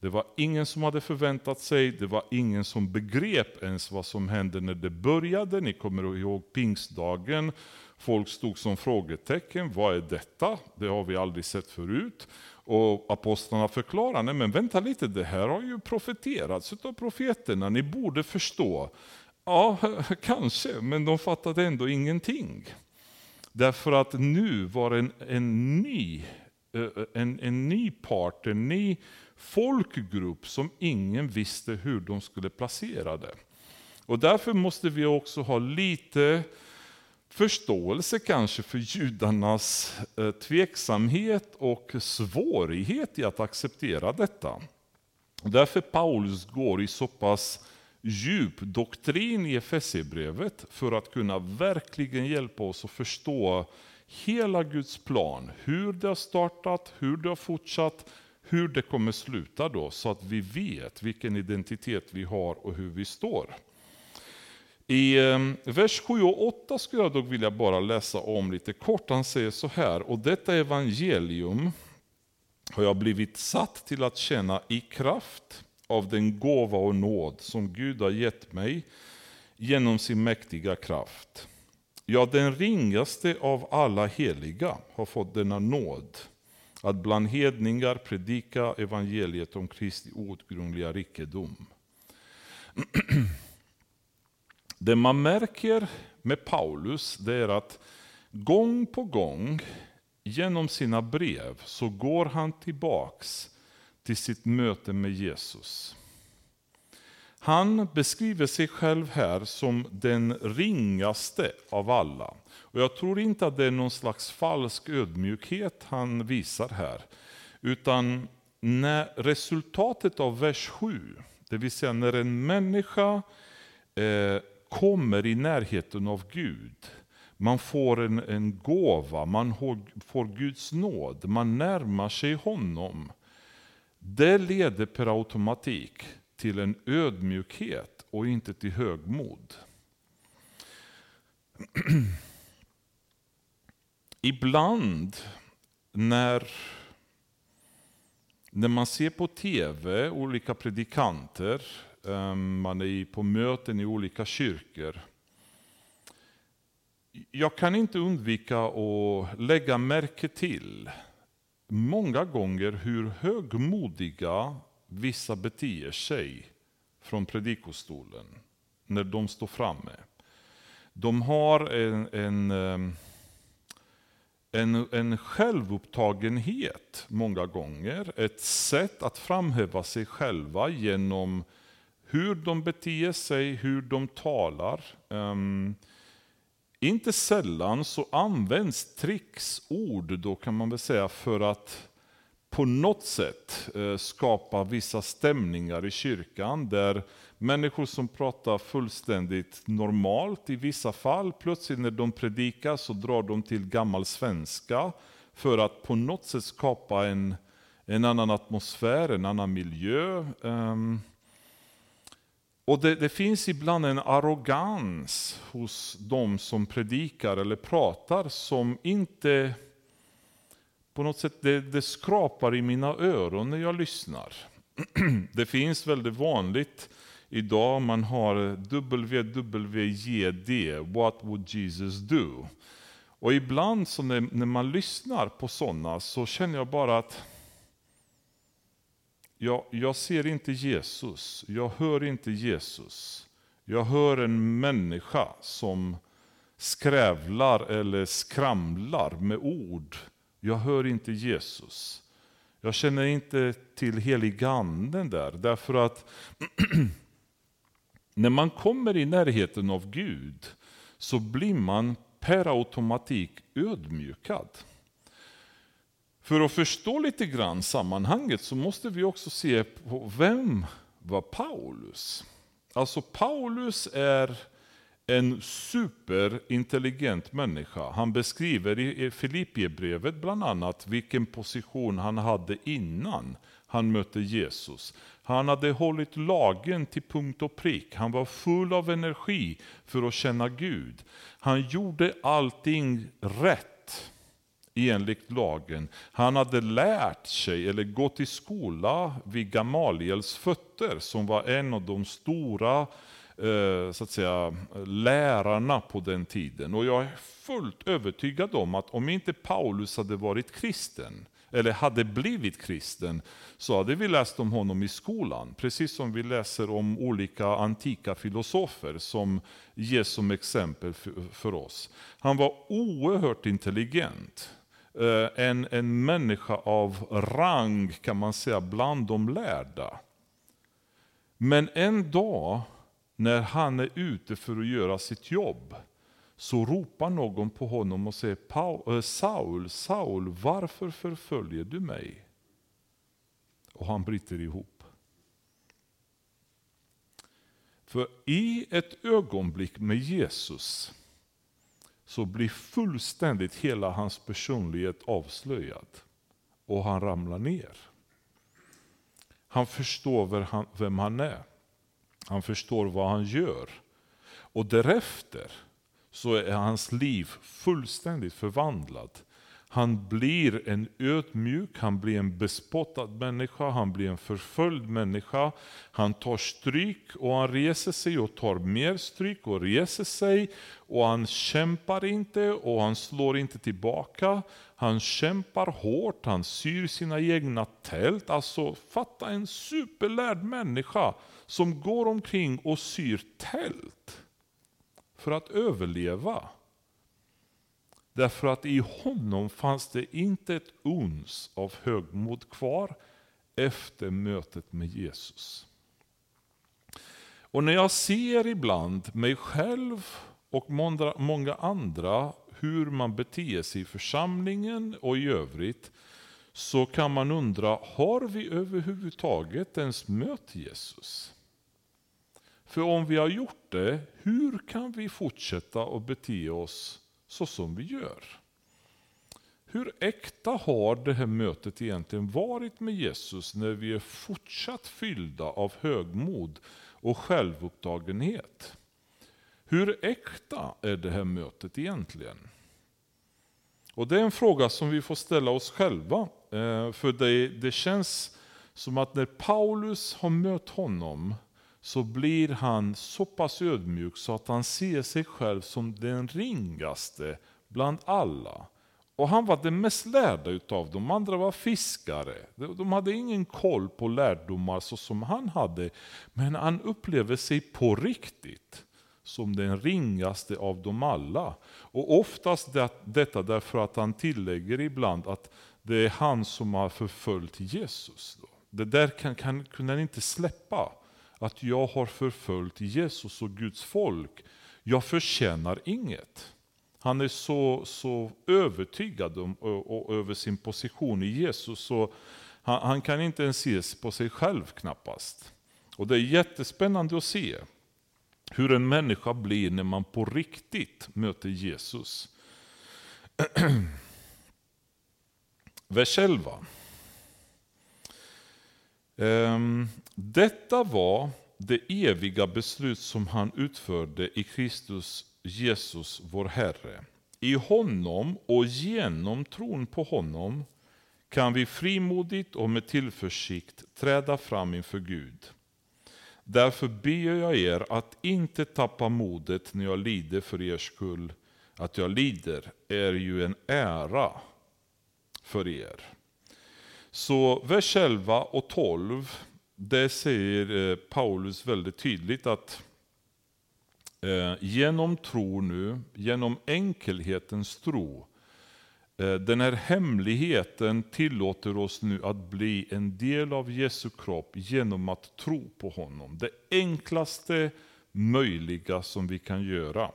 Det var ingen som hade förväntat sig, det var ingen som begrep ens vad som hände när det började. Ni kommer ihåg pingstdagen, folk stod som frågetecken, vad är detta? Det har vi aldrig sett förut. Och apostlarna förklarar, nej men vänta lite, det här har ju profeterats av profeterna, ni borde förstå. Ja, kanske, men de fattade ändå ingenting. Därför att nu var en, en, ny, en, en ny part, en ny folkgrupp som ingen visste hur de skulle placera det. Och därför måste vi också ha lite förståelse kanske för judarnas tveksamhet och svårighet i att acceptera detta. Därför Paulus går i så pass djup doktrin i Efesierbrevet för att kunna verkligen hjälpa oss att förstå hela Guds plan, hur det har startat, hur det har fortsatt, hur det kommer sluta då, så att vi vet vilken identitet vi har och hur vi står. I ehm, vers 7 och 8 skulle jag dock vilja bara läsa om lite kort. Han säger så här, och detta evangelium har jag blivit satt till att känna i kraft av den gåva och nåd som Gud har gett mig genom sin mäktiga kraft. Ja, den ringaste av alla heliga har fått denna nåd att bland hedningar predika evangeliet om Kristi outgrundliga rikedom. Det man märker med Paulus det är att gång på gång genom sina brev så går han tillbaks till sitt möte med Jesus. Han beskriver sig själv här som den ringaste av alla. Och jag tror inte att det är någon slags falsk ödmjukhet han visar här. Utan när resultatet av vers 7, det vill säga när en människa eh, kommer i närheten av Gud, man får en, en gåva, man får Guds nåd, man närmar sig honom. Det leder per automatik till en ödmjukhet och inte till högmod. Ibland när, när man ser på tv olika predikanter, ehm, man är på möten i olika kyrkor. Jag kan inte undvika att lägga märke till många gånger hur högmodiga vissa beter sig från predikostolen när de står framme. De har en, en, eh, en, en självupptagenhet många gånger, ett sätt att framhäva sig själva genom hur de beter sig, hur de talar. Ehm, inte sällan så används tricksord, då kan man väl säga, för att på något sätt eh, skapa vissa stämningar i kyrkan där människor som pratar fullständigt normalt i vissa fall, plötsligt när de predikar så drar de till gammal svenska för att på något sätt skapa en, en annan atmosfär, en annan miljö. Um, och det, det, finns ibland en arrogans hos de som predikar eller pratar som inte på något sätt det, det skrapar i mina öron när jag lyssnar. Det finns väldigt vanligt idag, man har WWJD, What would Jesus do? Och ibland så när, när man lyssnar på sådana så känner jag bara att jag, jag ser inte Jesus, jag hör inte Jesus. Jag hör en människa som skrävlar eller skramlar med ord jag hör inte Jesus. Jag känner inte till heliganden där, därför att när man kommer i närheten av Gud så blir man per automatik ödmjukad. För att förstå lite grann sammanhanget så måste vi också se på vem var Paulus? Alltså Paulus är en superintelligent människa. Han beskriver i Filipperbrevet bland annat vilken position han hade innan han mötte Jesus. Han hade hållit lagen till punkt och prick. Han var full av energi för att känna Gud. Han gjorde allting rätt enligt lagen. Han hade lärt sig, eller gått i skola vid Gamaliels fötter, som var en av de stora eh, så att säga, lärarna på den tiden. Och jag är fullt övertygad om att om inte Paulus hade varit kristen, eller hade blivit kristen, så hade vi läst om honom i skolan. Precis som vi läser om olika antika filosofer som ges som exempel för oss. Han var oerhört intelligent. Eh, en, en människa av rang kan man säga bland de lärda. Men en dag när han är ute för att göra sitt jobb så ropar någon på honom och säger eh, Saul, Saul, varför förföljer du mig? Och han bryter ihop. För i ett ögonblick med Jesus så blir fullständigt hela hans personlighet avslöjad. Och han ramlar ner. Han förstår vem han är. Han förstår vad han gör. Och därefter så är hans liv fullständigt förvandlat. Han blir en ödmjuk, han blir en bespottad människa, han blir en förföljd människa. Han tar stryk och han reser sig och tar mer stryk och reser sig. Och han kämpar inte och han slår inte tillbaka. Han kämpar hårt, han syr sina egna tält. Alltså fatta en superlärd människa som går omkring och syr tält för att överleva. Därför att i honom fanns det inte ett uns av högmod kvar efter mötet med Jesus. Och när jag ser ibland mig själv och många andra hur man beter sig i församlingen och i övrigt så kan man undra, har vi överhuvudtaget ens mött Jesus? För om vi har gjort det, hur kan vi fortsätta att bete oss så som vi gör? Hur äkta har det här mötet egentligen varit med Jesus när vi är fortsatt fyllda av högmod och självupptagenhet? Hur äkta är det här mötet egentligen? Och Det är en fråga som vi får ställa oss själva. Eh, för det, det känns som att när Paulus har mött honom så blir han så pass ödmjuk så att han ser sig själv som den ringaste bland alla. Och han var den mest lärda utav dem, andra var fiskare. De hade ingen koll på lärdomar så som han hade. Men han upplever sig på riktigt som den ringaste av dem alla. Och oftast det, detta därför att han tillägger ibland att det är han som har förföljt Jesus. Då. Det där kan, kan, kunde han inte släppa att jag har förföljt Jesus och Guds folk. Jag förtjänar inget. Han är så, så övertygad om, och, och över sin position i Jesus så han, han, kan inte ens se på sig själv knappast. Och Det är jättespännande att se hur en människa blir när man på riktigt möter Jesus. Vers 11. Ehm, detta var det eviga beslut som han utförde i Kristus Jesus, vår Herre. I honom och genom tron på honom kan vi frimodigt och med tillförsikt träda fram inför Gud. Därför ber jag er att inte tappa modet när jag lider för er skull. Att jag lider är ju en ära för er. Så vers 11 och 12, det säger eh, Paulus väldigt tydligt att eh, genom tro nu, genom enkelhetens tro, eh, den här hemligheten tillåter oss nu att bli en del av Jesu kropp genom att tro på honom. Det enklaste möjliga som vi kan göra.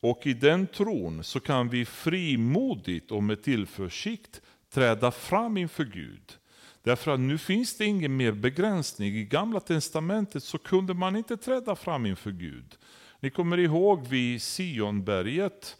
Och i den tron så kan vi frimodigt och med tillförsikt träda fram inför Gud. Därför att nu finns det ingen mer begränsning. I Gamla Testamentet så kunde man inte träda fram inför Gud. Ni kommer ihåg vid Sionberget,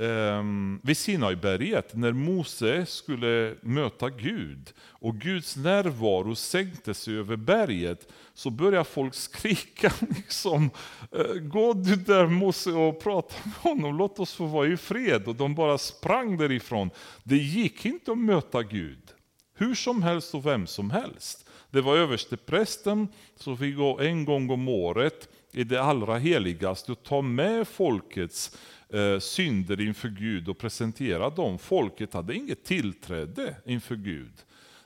Ehm, vid Sinaiberget, när Mose skulle möta Gud och Guds närvaro sänkte sig över berget, så började folk skrika liksom, eh, gå du där Mose och prata med honom, låt oss få vara i fred. Och de bara sprang därifrån. Det gick inte att möta Gud. Hur som helst och vem som helst. Det var översteprästen som fick gå en gång om året i det allra heligaste och ta med folkets Eh, synder inför Gud och presentera dem. Folket hade inget tillträde inför Gud.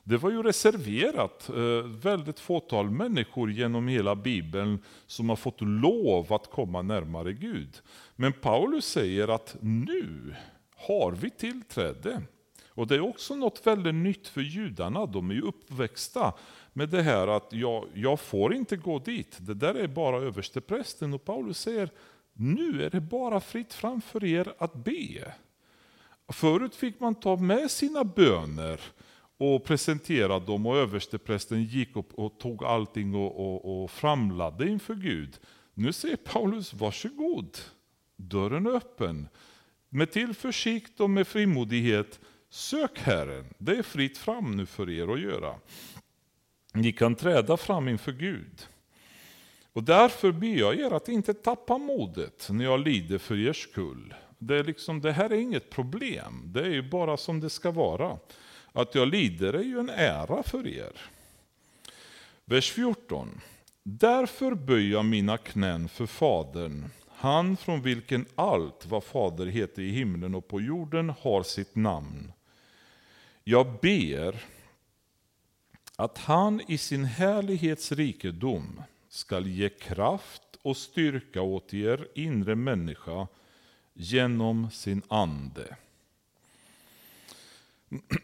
Det var ju reserverat eh, väldigt fåtal människor genom hela Bibeln som har fått lov att komma närmare Gud. Men Paulus säger att nu har vi tillträde. Och Det är också något väldigt nytt för judarna. De är ju uppväxta med det här att jag, jag får inte gå dit. Det där är bara översteprästen. Och Paulus säger, nu är det bara fritt fram för er att be. Förut fick man ta med sina böner och presentera dem och översteprästen gick upp och tog allting och, och, och framlade inför Gud. Nu säger Paulus, varsågod, dörren är öppen. med tillförsikt och med frimodighet, sök Herren. Det är fritt fram nu för er att göra. Ni kan träda fram inför Gud. Och därför ber jag er att inte tappa modet när jag lider för er skull. Det, är liksom, det här är inget problem, det är ju bara som det ska vara. Att jag lider är ju en ära för er. Vers 14. Därför böjer jag mina knän för Fadern, han från vilken allt vad Fader heter i himlen och på jorden har sitt namn. Jag ber att han i sin härlighets rikedom skall ge kraft och styrka åt er inre människa genom sin ande.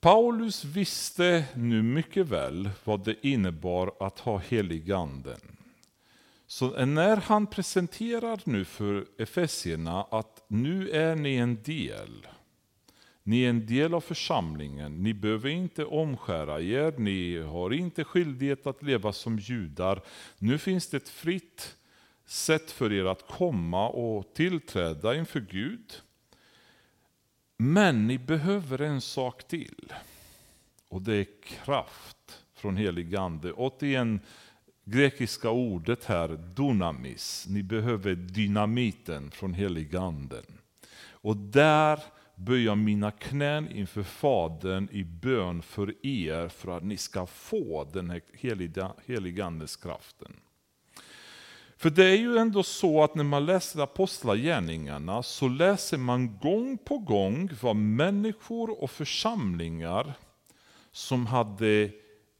Paulus visste nu mycket väl vad det innebar att ha heliganden. Så när han presenterar nu för Efesierna att nu är ni en del. Ni är en del av församlingen, ni behöver inte omskära er, ni har inte skyldighet att leva som judar. Nu finns det ett fritt sätt för er att komma och tillträda inför Gud. Men ni behöver en sak till. Och det är kraft från helig ande. Återigen grekiska ordet här, dynamis. Ni behöver dynamiten från helig anden. Och där böja mina knän inför Fadern i bön för er för att ni ska få den här heliga, heliga andes kraften. För det är ju ändå så att när man läser apostlagärningarna så läser man gång på gång vad människor och församlingar som hade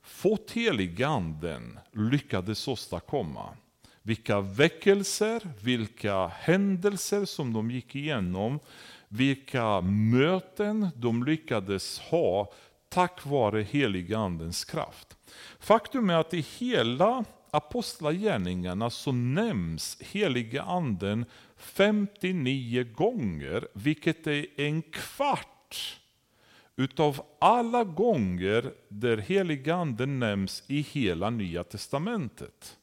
fått heliganden lyckades åstadkomma. Vilka väckelser, vilka händelser som de gick igenom, vilka möten de lyckades ha tack vare heligandens kraft. Faktum är att i hela apostlagärningarna så nämns helige anden 59 gånger, vilket är en kvart utav alla gånger där helige anden nämns i hela nya testamentet.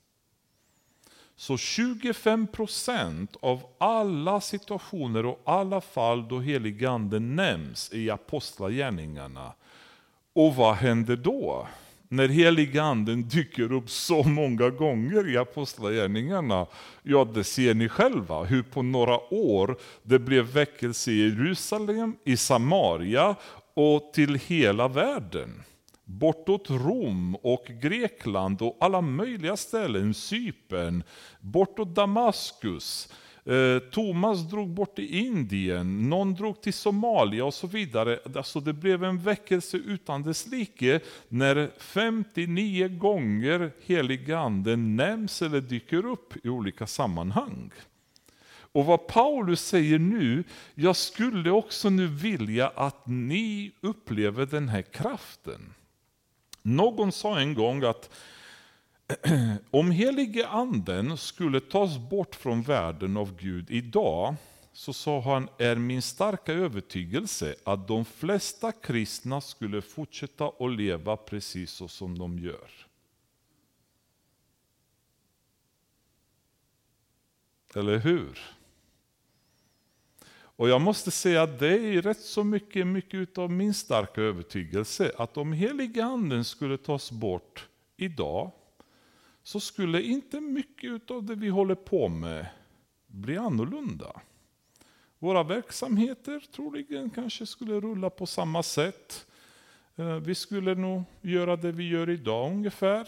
Så 25 procent av alla situationer och alla fall då heliganden nämns i apostlagärningarna. Och vad händer då? när heliganden dyker upp så många gånger i Apostlagärningarna, ja det ser ni själva hur på några år det blev väckelse i Jerusalem, i Samaria och till hela världen. Bortåt Rom och Grekland och alla möjliga ställen, Cypern, bortåt Damaskus. Eh, Thomas drog bort till Indien, någon drog till Somalia och så vidare. Alltså det blev en väckelse utan dess like när 59 gånger heliganden nämns eller dyker upp i olika sammanhang. Och vad Paulus säger nu, jag skulle också nu vilja att ni upplever den här kraften. Någon sa en gång att om helige anden skulle tas bort från världen av Gud idag, så sa han, är min starka övertygelse att de flesta kristna skulle fortsätta att leva precis så som de gör. Eller hur? Och jag måste säga att det är rätt så mycket, mycket av min starka övertygelse att om helige anden skulle tas bort idag, så skulle inte mycket av det vi håller på med bli annorlunda. Våra verksamheter troligen kanske skulle rulla på samma sätt. Eh, vi skulle nog göra det vi gör idag ungefär.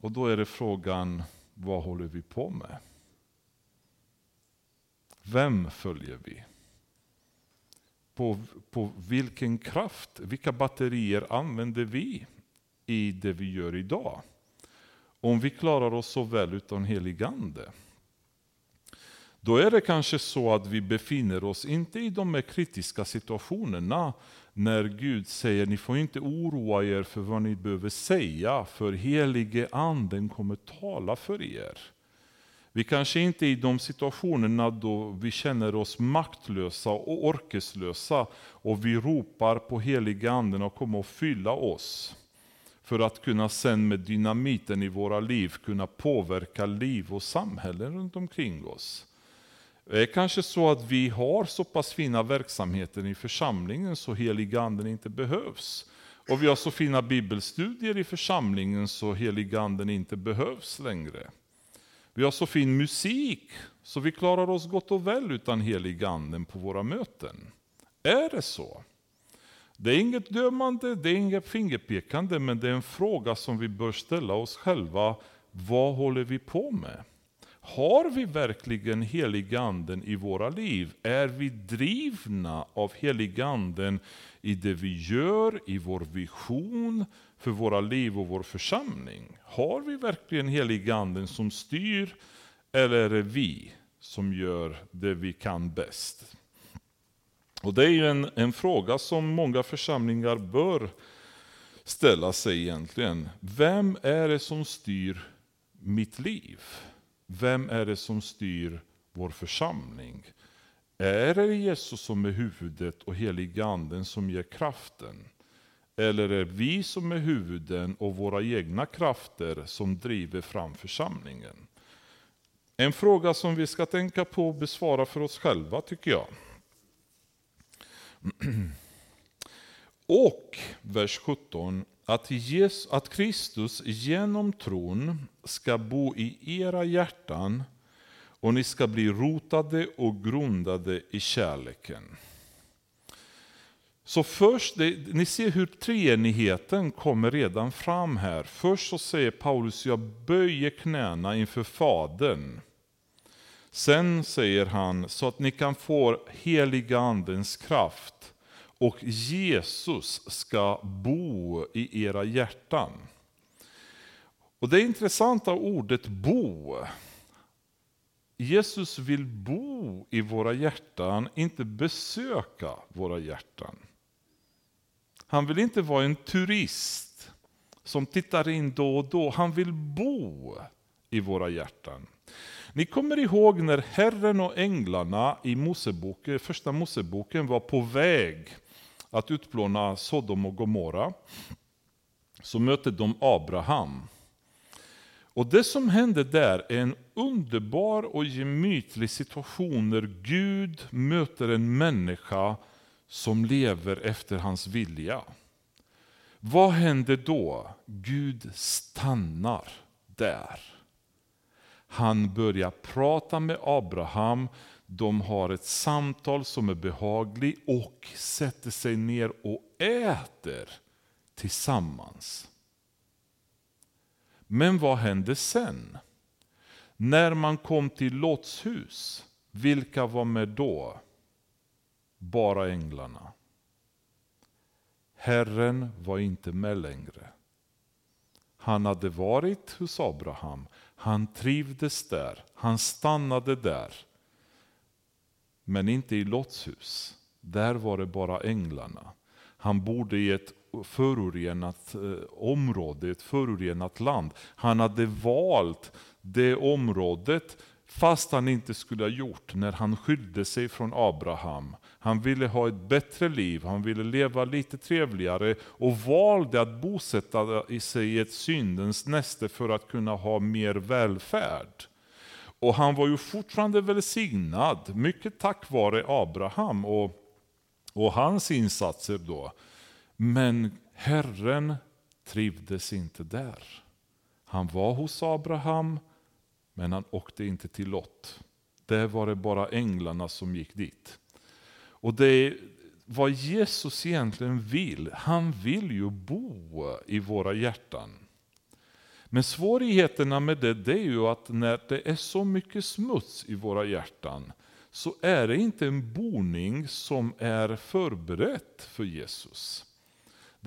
Och då är det frågan, vad håller vi på med? Vem följer vi? På, på vilken kraft, vilka batterier använder vi? i det vi gör idag. Om vi klarar oss så väl utan helig ande. Då är det kanske så att vi befinner oss inte i de här kritiska situationerna när Gud säger ni får inte oroa er för vad ni behöver säga, för helige anden kommer tala för er. Vi kanske inte är i de situationerna då vi känner oss maktlösa och orkeslösa och vi ropar på helige anden att komma och fylla oss. för att kunna sen med dynamiten i våra liv kunna påverka liv och samhällen runt omkring oss. Det är kanske så att vi har så pass fina verksamheter i församlingen så heliga anden inte behövs. Och vi har så fina bibelstudier i församlingen så heliga anden inte behövs längre. Vi har så fin musik så vi klarar oss gott och väl utan helig anden på våra möten. Är det så? Det är inget dömande, det är inget fingerpekande, men det är en fråga som vi bör ställa oss själva. Vad håller vi på med? Har vi verkligen heliganden i våra liv? Är vi drivna av heliganden i det vi gör, i vår vision för våra liv och vår församling? Har vi verkligen heliganden som styr, eller är det vi som gör det vi kan bäst? Och Det är ju en, en fråga som många församlingar bör ställa sig egentligen. Vem är det som styr mitt liv? Vem är det som styr vår församling? Är det Jesus som är huvudet och heliga anden som ger kraften? Eller är vi som är huvuden och våra egna krafter som driver fram församlingen? En fråga som vi ska tänka på och besvara för oss själva tycker jag. Och, vers 17, att, Jesus, att Kristus genom tron ska bo i era hjärtan och ni ska bli rotade och grundade i kärleken. Så först, det, ni ser hur treenigheten kommer redan fram här. Först så säger Paulus, jag böjer knäna inför Fadern. Sen säger han, så att ni kan få heliga andens kraft och Jesus ska bo i era hjärtan. Och Det intressanta ordet bo. Jesus vill bo i våra hjärtan, inte besöka våra hjärtan. Han vill inte vara en turist som tittar in då och då. Han vill bo i våra hjärtan. Ni kommer ihåg när Herren och änglarna i Moseboken, första Moseboken var på väg att utplåna Sodom och Gomorra. Så mötte de Abraham. Och Det som hände där är en underbar och gemytlig situation när Gud möter en människa som lever efter hans vilja. Vad händer då? Gud stannar där. Han börjar prata med Abraham, de har ett samtal som är behagligt och sätter sig ner och äter tillsammans. Men vad hände sen? När man kom till Lots hus, vilka var med då? Bara änglarna. Herren var inte med längre. Han hade varit hos Abraham, han trivdes där, han stannade där. Men inte i Lots hus. Där var det bara änglarna. Han bodde i ett förorenat eh, område, ett förorenat land. Han hade valt det området fast han inte skulle ha gjort när han skilde sig från Abraham. Han ville ha ett bättre liv, han ville leva lite trevligare och valde att bosätta sig i ett syndens näste för att kunna ha mer välfärd. Och han var ju fortfarande välsignad, mycket tack vare Abraham och, och hans insatser då. Men Herren trivdes inte där. Han var hos Abraham, men han åkte inte till Lot. Där var det bara änglarna som gick dit. Och det är vad Jesus egentligen vill. Han vill ju bo i våra hjärtan. Men svårigheterna med det, det är ju att när det är så mycket smuts i våra hjärtan så är det inte en boning som är förberett för Jesus.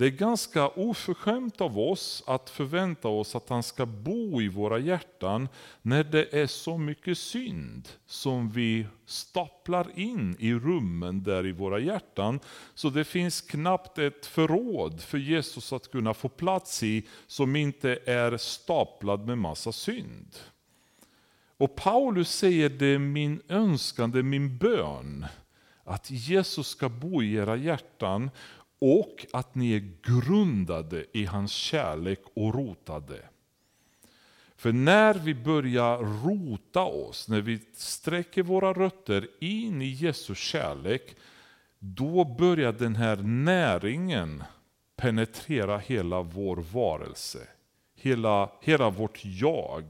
Det är ganska oförskämt av oss att förvänta oss att han ska bo i våra hjärtan när det är så mycket synd som vi staplar in i rummen där i våra hjärtan. Så det finns knappt ett förråd för Jesus att kunna få plats i som inte är staplad med massa synd. Och Paulus säger det är min önskan, det är min bön att Jesus ska bo i era hjärtan och att ni är grundade i hans kärlek och rotade. För när vi börjar rota oss, när vi sträcker våra rötter in i Jesu kärlek, då börjar den här näringen penetrera hela vår varelse. Hela, hela vårt jag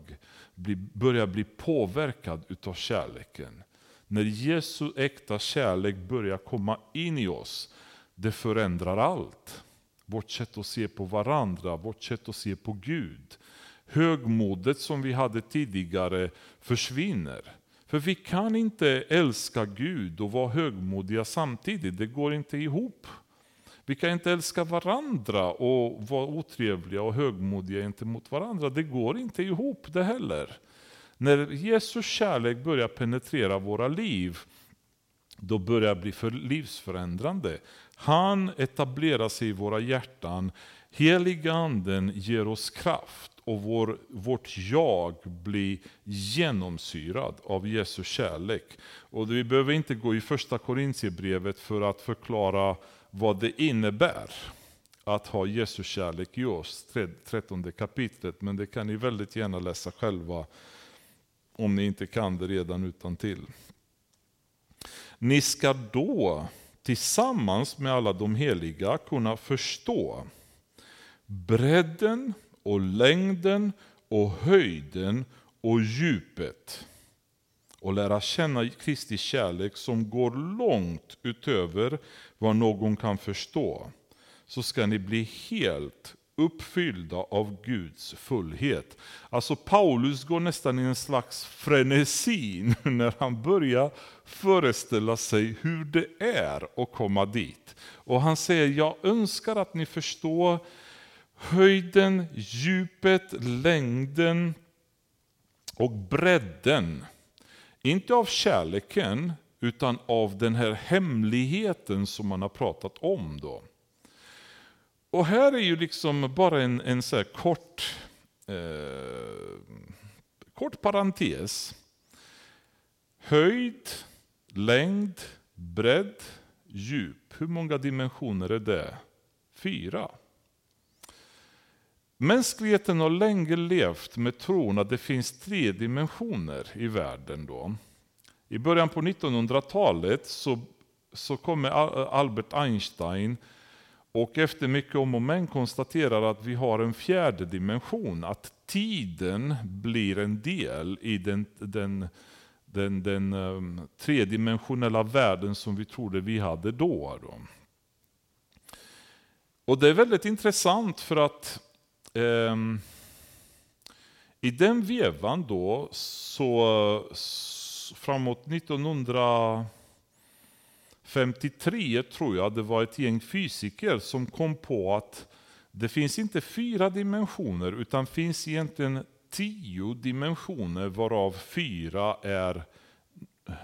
blir, börjar bli påverkad utav kärleken. När Jesu äkta kärlek börjar komma in i oss, det förändrar allt. Vårt sätt att se på varandra, vårt sätt att se på Gud. Högmodet som vi hade tidigare försvinner. För vi kan inte älska Gud och vara högmodiga samtidigt, det går inte ihop. Vi kan inte älska varandra och vara otrevliga och högmodiga gentemot varandra. Det går inte ihop det heller. När Jesus kärlek börjar penetrera våra liv, då börjar det bli för livsförändrande. Han etablerar sig i våra hjärtan. Heliganden ger oss kraft och vår, vårt jag blir genomsyrad av Jesu kärlek. Och vi behöver inte gå i första Korintierbrevet för att förklara vad det innebär att ha Jesu kärlek i oss, 13 kapitlet. Men det kan ni väldigt gärna läsa själva om ni inte kan det redan utan till. Ni ska då tillsammans med alla de heliga kunna förstå bredden och längden och höjden och djupet och lära känna Kristi kärlek som går långt utöver vad någon kan förstå, så ska ni bli helt uppfyllda av Guds fullhet. Alltså Paulus går nästan i en slags frenesi när han börjar föreställa sig hur det är att komma dit. Och han säger, jag önskar att ni förstår höjden, djupet, längden och bredden. Inte av kärleken, utan av den här hemligheten som man har pratat om. då. Och här är ju liksom bara en, en så kort, eh, kort parentes. Höjd, längd, bredd, djup. Hur många dimensioner är det? Fyra. Mänskligheten har länge levt med tron att det finns tre dimensioner i världen. Då. I början på 1900-talet så, så kommer Albert Einstein och efter mycket om och men konstaterar att vi har en fjärde dimension, att tiden blir en del i den, den, den, den um, tredimensionella världen som vi trodde vi hade då. då. Och det är väldigt intressant för att um, i den vevan då, så, framåt 1900 53 tror jag det var ett gäng fysiker som kom på att det finns inte fyra dimensioner utan finns egentligen tio dimensioner varav fyra är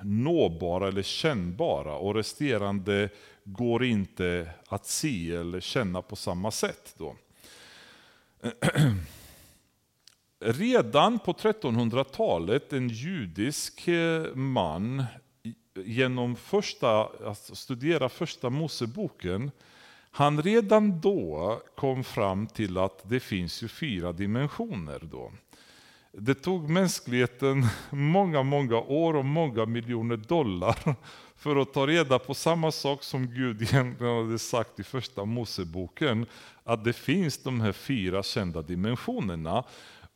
nåbara eller kännbara och resterande går inte att se eller känna på samma sätt. Då. Redan på 1300-talet en judisk eh, man genom första, att studera första Moseboken, han redan då kom fram till att det finns ju fyra dimensioner. Då. Det tog mänskligheten många, många år och många miljoner dollar för att ta reda på samma sak som Gud egentligen hade sagt i första Moseboken, att det finns de här fyra kända dimensionerna.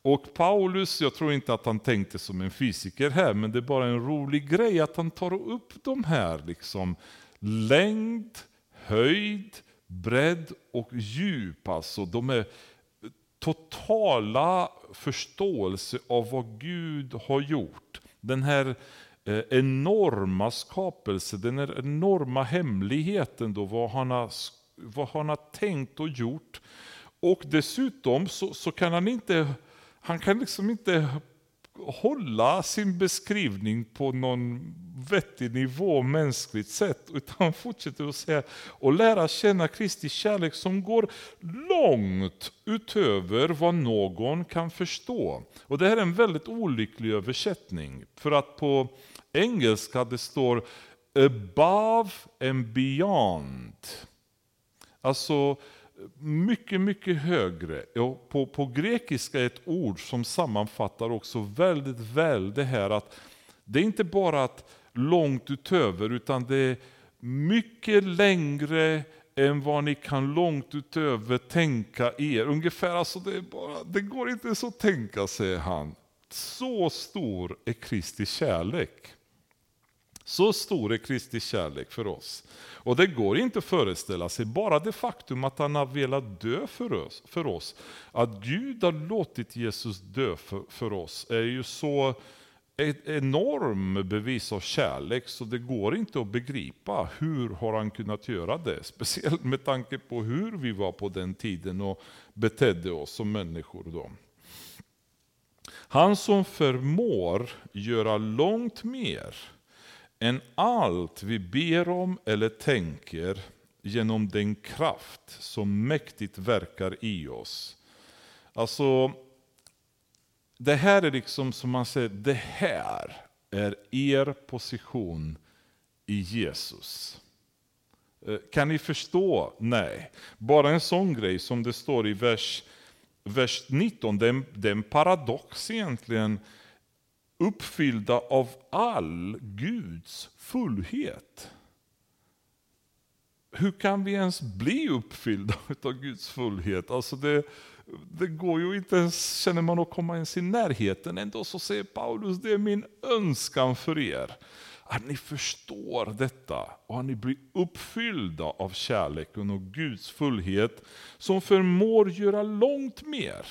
Och Paulus, jag tror inte att han tänkte som en fysiker här, men det är bara en rolig grej att han tar upp de här liksom längd, höjd, bredd och djup. Alltså de är totala förståelse av vad Gud har gjort. Den här eh, enorma skapelsen, den här enorma hemligheten då, vad han har, vad han har tänkt och gjort. Och dessutom så, så kan han inte han kan liksom inte hålla sin beskrivning på någon vettig nivå mänskligt sett, utan han fortsätter att säga och lära känna Kristi kärlek som går långt utöver vad någon kan förstå. Och Det här är en väldigt olycklig översättning, för att på engelska det står above and beyond. Alltså mycket, mycket högre. På, på grekiska är ett ord som sammanfattar också väldigt väl det här att det är inte bara att långt utöver, utan det är mycket längre än vad ni kan långt utöver tänka er. Ungefär, alltså det, är bara, det går inte så att tänka, säger han. Så stor är Kristi kärlek. Så stor är Kristi kärlek för oss. Och det går inte att föreställa sig, bara det faktum att han har velat dö för oss, för oss att Gud har låtit Jesus dö för, för oss, är ju så ett enormt bevis av kärlek så det går inte att begripa hur har han kunnat göra det. Speciellt med tanke på hur vi var på den tiden och betedde oss som människor då. Han som förmår göra långt mer än allt vi ber om eller tänker genom den kraft som mäktigt verkar i oss. Alltså, det här är liksom som man säger, det här är er position i Jesus. Eh, kan ni förstå? Nej. Bara en sån grej som det står i vers, vers 19, det är, det är en paradox egentligen uppfyllda av all Guds fullhet. Hur kan vi ens bli uppfyllda av Guds fullhet? Alltså det, det går ju inte ens, känner man, att komma ens i närheten. Ändå så säger Paulus, det är min önskan för er. Att ni förstår detta och att ni blir uppfyllda av kärleken och Guds fullhet som förmår göra långt mer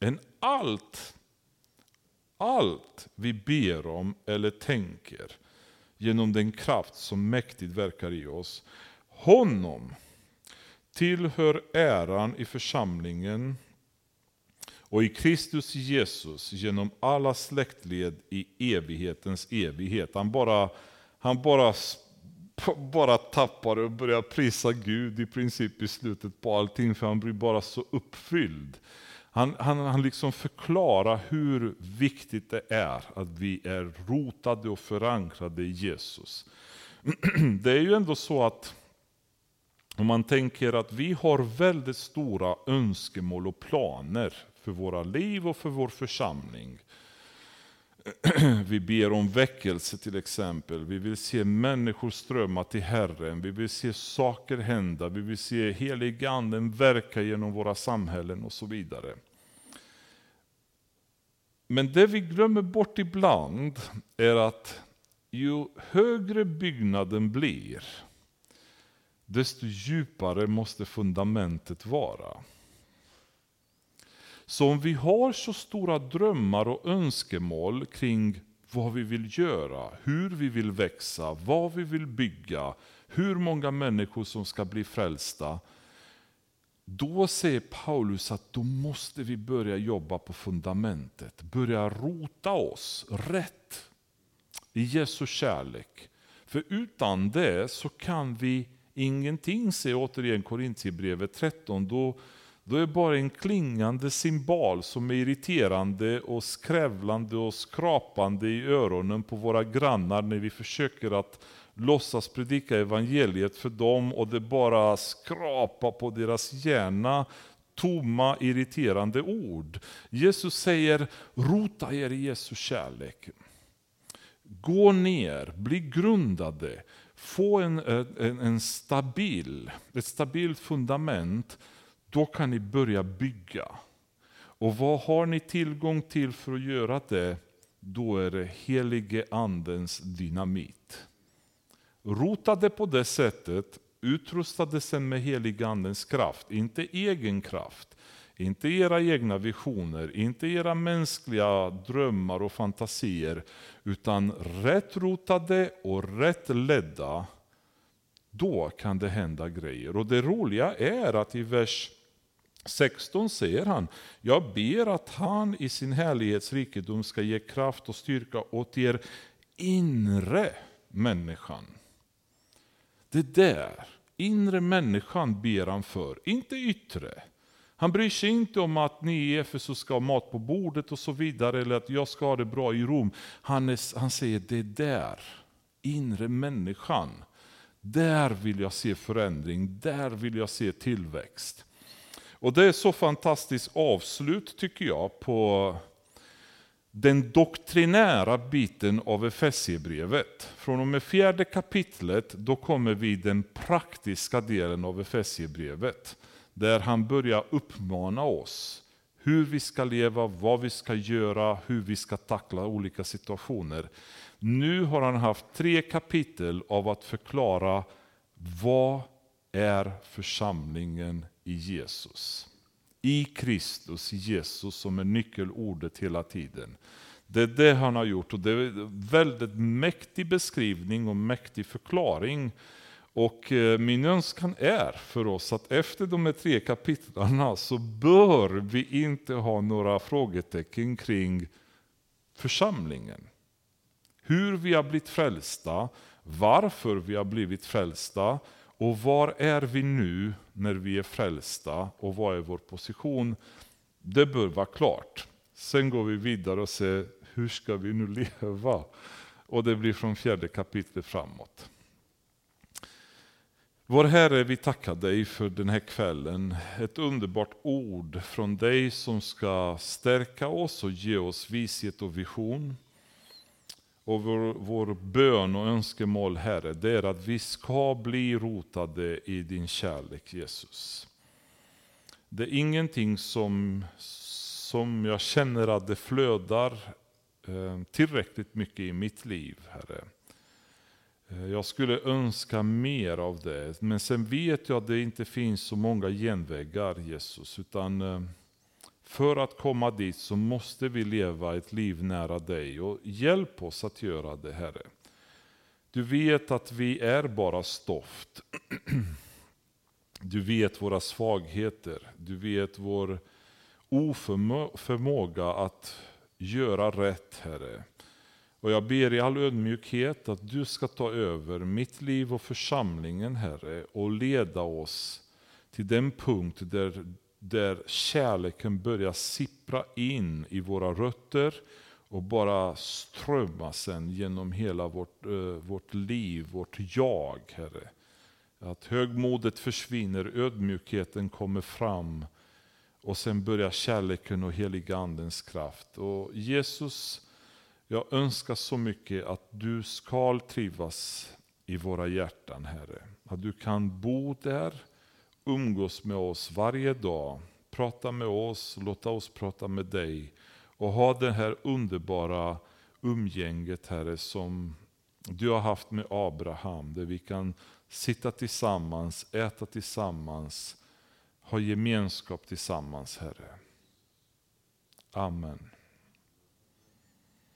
än allt allt vi ber om eller tänker genom den kraft som mäktigt verkar i oss. Honom tillhör äran i församlingen och i Kristus Jesus genom alla släktled i evighetens evighet. Han bara, han bara, bara tappar och börjar prisa Gud i princip i slutet på allting, för han blir bara så uppfylld han, han, han liksom förklarar hur viktigt det är att vi är rotade och förankrade i Jesus. Det är ju ändå så att om man tänker att vi har väldigt stora önskemål och planer för våra liv och för vår församling. Vi ber om väckelse till exempel. Vi vill se människor strömma till Herren. Vi vill se saker hända. Vi vill se heliganden verka genom våra samhällen och så vidare. Men det vi glömmer bort ibland är att ju högre byggnaden blir, desto djupare måste fundamentet vara. Så om vi har så stora drömmar och önskemål kring vad vi vill göra, hur vi vill växa, vad vi vill bygga, hur många människor som ska bli frälsta. Då säger Paulus att då måste vi börja jobba på fundamentet, börja rota oss rätt i Jesu kärlek. För utan det så kan vi ingenting, säger återigen Korintierbrevet 13. Då då är bara en klingande symbol som är irriterande och skrävlande och skrapande i öronen på våra grannar när vi försöker att låtsas predika evangeliet för dem och det bara skrapar på deras hjärna tomma, irriterande ord. Jesus säger, rota er i Jesu kärlek. Gå ner, bli grundade, få en, en, en stabil, ett stabilt fundament då kan ni börja bygga. Och vad har ni tillgång till för att göra det? Då är det helige andens dynamit. Rotade på det sättet, utrustade sen med helige andens kraft, inte egen kraft, inte era egna visioner, inte era mänskliga drömmar och fantasier, utan rätt rotade och rätt ledda, då kan det hända grejer. Och det roliga är att i vers 16 säger han, jag ber att han i sin härlighetsrikedom ska ge kraft och styrka åt er inre människan. Det där, inre människan ber han för, inte yttre. Han bryr sig inte om att ni i Efesus ska ha mat på bordet och så vidare, eller att jag ska ha det bra i Rom. Han, är, han säger det där, inre människan. Där vill jag se förändring, där vill jag se tillväxt. Och det är så fantastiskt avslut tycker jag på den doktrinära biten av Efesiebrevet. Från och med fjärde kapitlet då kommer vi den praktiska delen av Efesiebrevet. Där han börjar uppmana oss hur vi ska leva, vad vi ska göra, hur vi ska tackla olika situationer. Nu har han haft tre kapitel av att förklara vad är församlingen i Jesus. I Kristus, Jesus som är nyckelordet hela tiden. Det är det han har gjort och det är en väldigt mäktig beskrivning och mäktig förklaring. Och eh, min önskan är för oss att efter de här tre kapitlarna så bör vi inte ha några frågetecken kring församlingen. Hur vi har blivit frälsta, varför vi har blivit frälsta och var är vi nu när vi är frälsta och vad är vår position? Det bör vara klart. Sen går vi vidare och ser hur ska vi nu leva? Och det blir från fjärde kapitlet framåt. Vår Herre, vi tackar dig för den här kvällen. Ett underbart ord från dig som ska stärka oss och ge oss vishet och vision. Och vår, vår bön och önskemål Herre, det är att vi ska bli rotade i din kärlek Jesus. Det är ingenting som, som jag känner att det flödar eh, tillräckligt mycket i mitt liv Herre. Eh, jag skulle önska mer av det, men sen vet jag att det inte finns så många genvägar Jesus. Utan eh, för att komma dit så måste vi leva ett liv nära dig. Och hjälp oss att göra det Herre. Du vet att vi är bara stoft. Du vet våra svagheter. Du vet vår oförmåga att göra rätt Herre. Och jag ber i all ödmjukhet att du ska ta över mitt liv och församlingen Herre och leda oss till den punkt där där kärleken börjar sippra in i våra rötter och bara strömma sen genom hela vårt, uh, vårt liv, vårt jag, Herre. Att högmodet försvinner, ödmjukheten kommer fram och sen börjar kärleken och heliga andens kraft. Och Jesus, jag önskar så mycket att du ska trivas i våra hjärtan, Herre. Att du kan bo där, umgås med oss varje dag, prata med oss, låta oss prata med dig och ha det här underbara umgänget Herre som du har haft med Abraham, där vi kan sitta tillsammans, äta tillsammans, ha gemenskap tillsammans Herre. Amen.